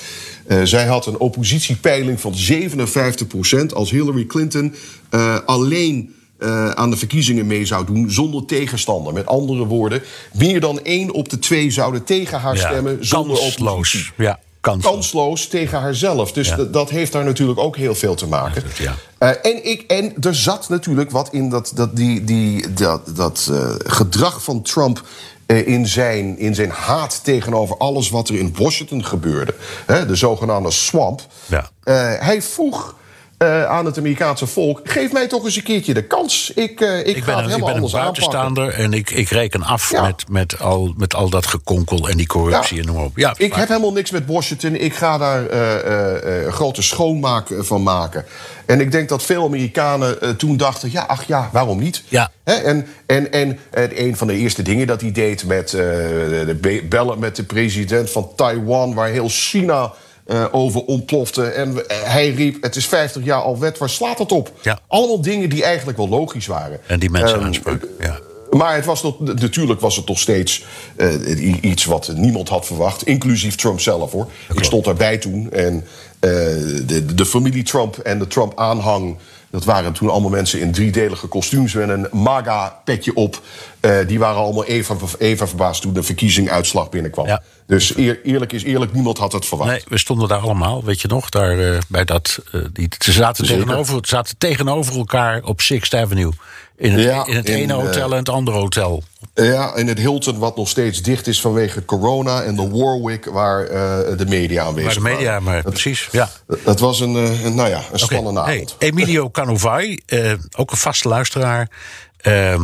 Uh, zij had een oppositiepeiling van 57 procent. Als Hillary Clinton uh, alleen uh, aan de verkiezingen mee zou doen zonder tegenstander. Met andere woorden, meer dan één op de twee zouden tegen haar ja, stemmen zonder kansloos. oppositie. Ja, kansloos. kansloos tegen haarzelf. Dus Ja. dat heeft daar natuurlijk ook heel veel te maken. Ja. Uh, en, ik, en er zat natuurlijk wat in dat, dat, die, die, dat, dat uh, gedrag van Trump. Uh, in, zijn, in zijn haat tegenover alles wat er in Washington gebeurde. Hè, de zogenaamde swamp. Ja. Uh, hij vroeg uh, aan het Amerikaanse volk: geef mij toch eens een keertje de kans. Ik, uh, ik, ben, een, ik ben een aanpakken. buitenstaander en ik, ik reken af Ja. met, met, al, met al dat gekonkel en die corruptie Ja. en noem op. Ja, Ik maar- heb helemaal niks met Washington. Ik ga daar eh, eh, eh, een grote schoonmaak eh, van maken. En ik denk dat veel Amerikanen eh, toen dachten: ja, ach ja, waarom niet? Ja. En, en, en, en een van de eerste dingen dat hij deed met eh, de be- bellen met de president van Taiwan, waar heel China. Eh, over ontplofte. En eh, hij riep: Het is 50 jaar al wet, waar slaat het op? Ja. Allemaal dingen die eigenlijk wel logisch waren. En die mensen aanspraken. Ja. maar het was nog, natuurlijk was het nog steeds eh, iets wat niemand had verwacht. Inclusief Trump zelf hoor. Ik stond daarbij toen. En de, de familie Trump en de Trump-aanhang. Dat waren toen allemaal mensen in driedelige kostuums met een MAGA-petje op. Eh, die waren allemaal even, even verbaasd toen de verkiezingsuitslag binnenkwam. Ja. Dus eer- eerlijk is eerlijk, niemand had het verwacht. Nee, we stonden daar allemaal, weet je nog, daar eh, bij dat. eh, die, ze zaten Zeker. tegenover, zaten tegenover elkaar op Sixth Avenue. In het, Ja, in het in, ene hotel en het andere hotel. Ja, in het Hilton, wat nog steeds dicht is vanwege corona. En de Warwick, waar eh, de media aanwezig Waar de media, waren. maar precies. Ja. Dat was een, eh, een, nou ja, een spannende hey, avond. Emilio Canovai, eh, ook een vaste luisteraar. Ehm,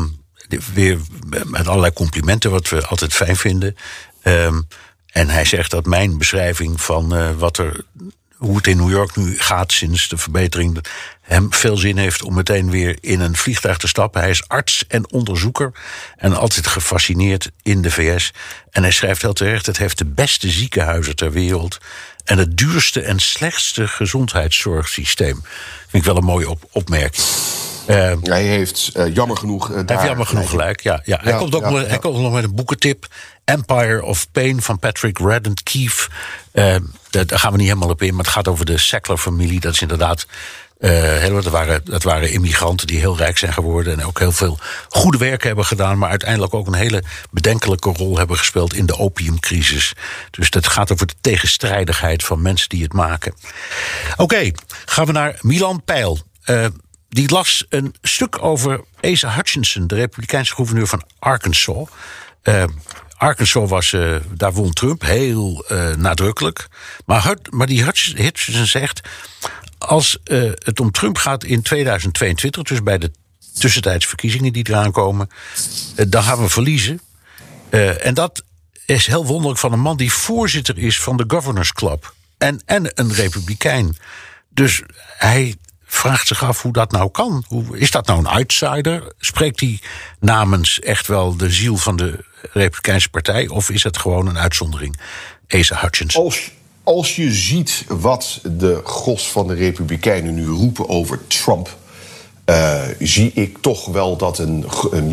weer met allerlei complimenten, wat we altijd fijn vinden. Ehm, En hij zegt dat mijn beschrijving van wat er, hoe het in New York nu gaat sinds de verbetering, hem veel zin heeft om meteen weer in een vliegtuig te stappen. Hij is arts en onderzoeker en altijd gefascineerd in de VS. En hij schrijft heel terecht: het heeft de beste ziekenhuizen ter wereld en het duurste en slechtste gezondheidszorgsysteem. Vind ik wel een mooie op opmerking. Uh, hij heeft uh, jammer genoeg. Uh, hij heeft jammer genoeg gelijk, ja. ja. Hij, komt ook ja, met, hij komt nog met een boekentip. Empire of Pain van Patrick Radden Keefe. daar, daar gaan we niet helemaal op in, maar het gaat over de Sackler-familie. Dat is inderdaad. dat, waren, dat waren immigranten die heel rijk zijn geworden. En ook heel veel goede werk hebben gedaan. Maar uiteindelijk ook een hele bedenkelijke rol hebben gespeeld in de opiumcrisis. Dus dat gaat over de tegenstrijdigheid van mensen die het maken. Oké, okay, gaan we naar Milan Peil die las een stuk over Asa Hutchinson, de Republikeinse gouverneur van Arkansas. Uh, Arkansas was, uh, daar won Trump heel uh, nadrukkelijk. Maar, maar die Hutchinson zegt: als het om Trump gaat in 2022, dus bij de tussentijdsverkiezingen die eraan komen, dan gaan we verliezen. en dat is heel wonderlijk van een man die voorzitter is van de Governors Club. En, en een republikein. Dus hij vraagt zich af hoe dat nou kan. Hoe, is dat nou een outsider? Spreekt hij namens echt wel de ziel van de Republikeinse Partij? Of is het gewoon een uitzondering? Asa Hutchinson. Als, als je ziet wat de gos van de Republikeinen nu roepen over Trump. Uh, zie ik toch wel dat een, een,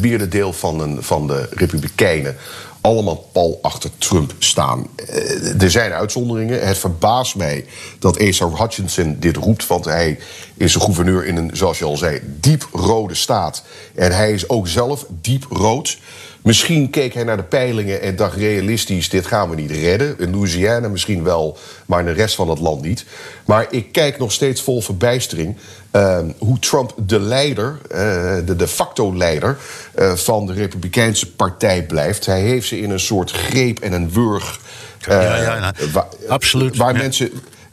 merendeel van, een, van de Republikeinen allemaal pal achter Trump staan. Uh, er zijn uitzonderingen. Het verbaast mij dat Asa Hutchinson dit roept, want hij is een gouverneur in een, zoals je al zei, diep rode staat. En hij is ook zelf diep rood. Misschien keek hij naar de peilingen en dacht realistisch: dit gaan we niet redden. In Louisiana misschien wel, maar in de rest van het land niet. Maar ik kijk nog steeds vol verbijstering uh, hoe Trump de leider, uh, de de facto leider uh, van de Republikeinse Partij blijft. Hij heeft ze in een soort greep en een wurg. ja, ja, ja. Waar, absoluut. Waar mensen.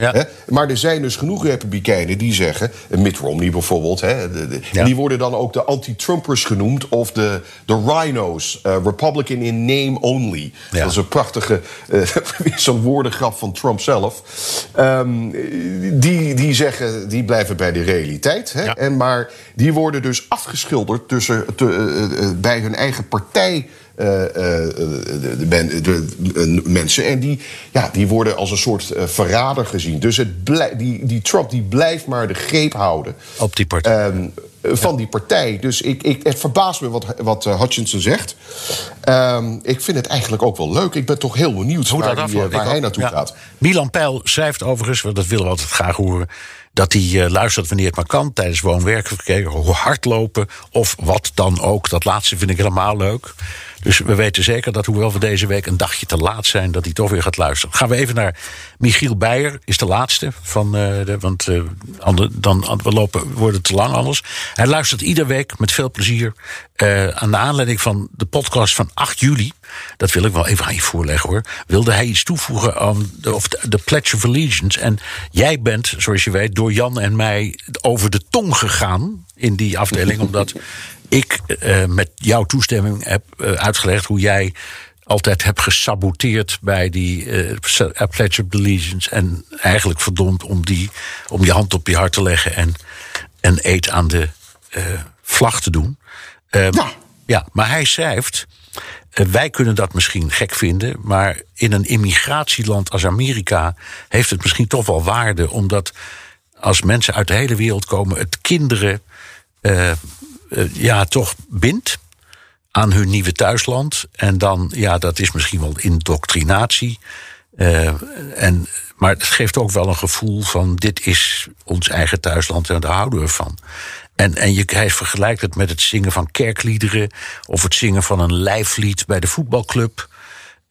Hè? Maar er zijn dus genoeg republikeinen die zeggen... Mitt Romney bijvoorbeeld... Hè, de, de, ja. die worden dan ook de anti-Trumpers genoemd... of de, de rhinos, uh, Republican in name only. Dat is een prachtige uh, zo'n woordengrap van Trump zelf. Um, die, die zeggen, die blijven bij de realiteit. Hè? En maar die worden dus afgeschilderd tussen, te, uh, bij hun eigen partij... Uh, uh, de, de, mensen. En die, ja, die worden als een soort uh, verrader gezien. Dus het blij, die, die Trump die blijft maar de greep houden. Op die partij. Um, van die partij. Dus ik, ik, het verbaast me wat, wat Hutchinson zegt. Um, ik vind het eigenlijk ook wel leuk. Ik ben toch heel benieuwd Hoe waar, die, waar hij naartoe ja. gaat. Milan Peil schrijft overigens, want dat willen we altijd graag horen dat hij uh, luistert wanneer het maar kan tijdens woon-werkverkeer, hardlopen of wat dan ook. Dat laatste vind ik helemaal leuk. Dus we weten zeker dat, hoewel we deze week een dagje te laat zijn, dat hij toch weer gaat luisteren. Gaan we even naar Michiel Beijer, is de laatste. Van, uh, de, want uh, ander, dan we lopen, worden te lang anders. Hij luistert iedere week met veel plezier. Uh, aan de aanleiding van de podcast van 8 juli. Dat wil ik wel even aan je voorleggen hoor. Wilde hij iets toevoegen aan de, of de, de Pledge of Allegiance. En jij bent, zoals je weet, door Jan en mij over de tong gegaan in die afdeling. omdat ik uh, met jouw toestemming heb uh, uitgelegd hoe jij altijd hebt gesaboteerd bij die uh, Pledge of Allegiance. En eigenlijk verdomd om, die, om je hand op je hart te leggen en een eet aan de vlag te doen. Ja. ja, maar hij schrijft. Wij kunnen dat misschien gek vinden, maar in een immigratieland als Amerika heeft het misschien toch wel waarde, omdat als mensen uit de hele wereld komen, het kinderen uh, ja, toch bindt aan hun nieuwe thuisland. En dan, ja, dat is misschien wel indoctrinatie. Uh, en, maar het geeft ook wel een gevoel van: dit is ons eigen thuisland en daar houden we van. En, en je, hij vergelijkt het met het zingen van kerkliederen. of het zingen van een lijflied bij de voetbalclub.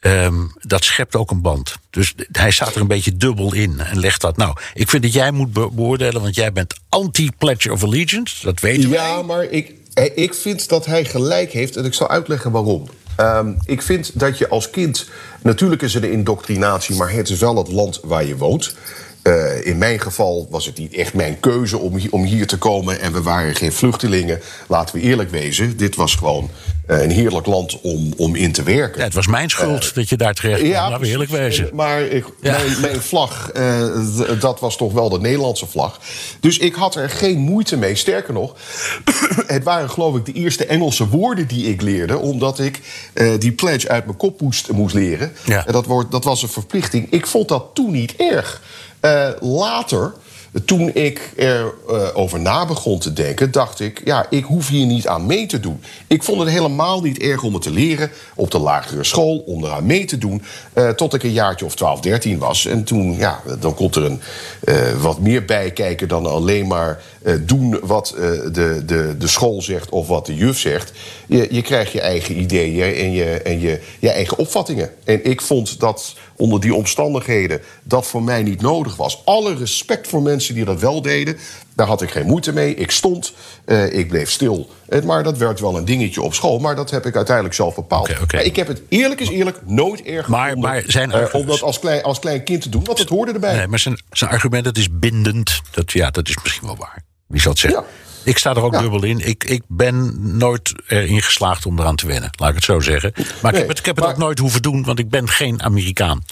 Um, dat schept ook een band. Dus hij staat er een beetje dubbel in en legt dat. Nou, ik vind dat jij moet beoordelen, want jij bent anti-Pledge of Allegiance. Dat weten we. Ja, maar ik, ik vind dat hij gelijk heeft en ik zal uitleggen waarom. Um, ik vind dat je als kind. Natuurlijk is er een indoctrinatie, maar het is wel het land waar je woont. Uh, in mijn geval was het niet echt mijn keuze om, hier, om hier te komen. En we waren geen vluchtelingen. Laten we eerlijk wezen. Dit was gewoon een heerlijk land om, om in te werken. Ja, het was mijn schuld uh, dat je daar terecht kwam. Ja, laten we eerlijk wezen. En, maar ik, ja. mijn, mijn, vlag, dat was toch wel de Nederlandse vlag. Dus ik had er geen moeite mee. Sterker nog, het waren geloof ik de eerste Engelse woorden die ik leerde. Omdat ik die pledge uit mijn kop moest, moest leren. Ja. En dat, woord, dat was een verplichting. Ik vond dat toen niet erg. Later, toen ik erover over na begon te denken, dacht ik: ja, ik hoef hier niet aan mee te doen. Ik vond het helemaal niet erg om het te leren op de lagere school, om eraan mee te doen. Uh, tot ik een jaartje of 12, 13 was. En toen, ja, dan komt er een, wat meer bij kijken dan alleen maar doen wat de, de, de school zegt of wat de juf zegt. Je, je krijgt je eigen ideeën en, je, en je, je eigen opvattingen. En ik vond dat onder die omstandigheden dat voor mij niet nodig was. Alle respect voor mensen die dat wel deden. Daar had ik geen moeite mee. Ik stond, uh, ik bleef stil. Maar dat werd wel een dingetje op school. Maar dat heb ik uiteindelijk zelf bepaald. Okay, okay. Ik heb het eerlijk is eerlijk nooit erg maar, gevonden, maar zijn uh, om dat als klein, als klein kind te doen. Want het hoorde erbij. Nee, maar zijn, zijn argument, dat is bindend. Dat, ja, dat is misschien wel waar. Wie zal het zeggen? Ja. Ik sta er ook ja. dubbel in. Ik, ik ben nooit erin geslaagd om eraan te wennen. Laat ik het zo zeggen. Maar nee, ik heb het, ik heb het ook nooit hoeven doen, want ik ben geen Amerikaan.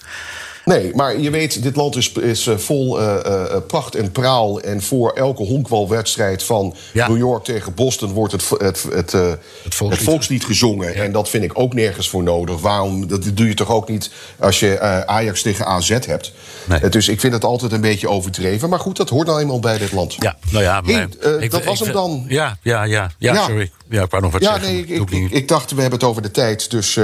Nee, maar je weet, dit land is, is vol uh, uh, pracht en praal. En voor elke honkbalwedstrijd van ja. New York tegen Boston wordt het, het, het, uh, het, volkslied. het volkslied gezongen. Ja. En dat vind ik ook nergens voor nodig. Waarom? Dat doe je toch ook niet als je Ajax tegen AZ hebt. Nee. dus ik vind het altijd een beetje overdreven. Maar goed, dat hoort nou eenmaal bij dit land. Ja, nou ja, maar, hey, ik, dat was ik, hem dan. Ja, ja, ja, ja, ja. sorry. Ja, ik wou nog wat ja, zeggen. Nee, ik, ik, dacht, we hebben het over de tijd. Dus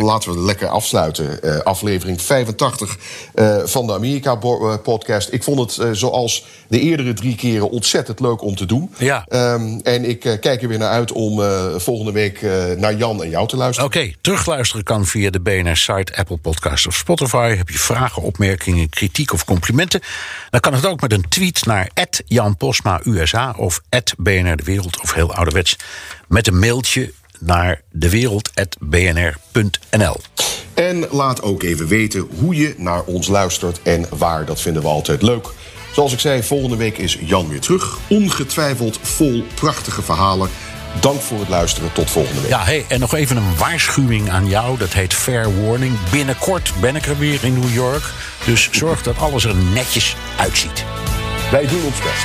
laten we lekker afsluiten. Aflevering 85 uh, van de Amerika-podcast. Ik vond het, uh, zoals de eerdere drie keren, ontzettend leuk om te doen. Ja. Um, en ik uh, kijk er weer naar uit om volgende week naar Jan en jou te luisteren. Oké, okay, terugluisteren kan via de BNR-site, Apple Podcast of Spotify. Heb je vragen, opmerkingen, kritiek of complimenten? Dan kan het ook met een tweet naar Jan Posma USA of BNR De Wereld of heel ouderwets met een mailtje naar dewereld.bnr.nl. En laat ook even weten hoe je naar ons luistert en waar. Dat vinden we altijd leuk. Zoals ik zei, volgende week is Jan weer terug. Ongetwijfeld vol prachtige verhalen. Dank voor het luisteren. Tot volgende week. Ja, hey, en nog even een waarschuwing aan jou. Dat heet Fair Warning. Binnenkort ben ik er weer in New York. Dus zorg dat alles er netjes uitziet. Wij doen ons best.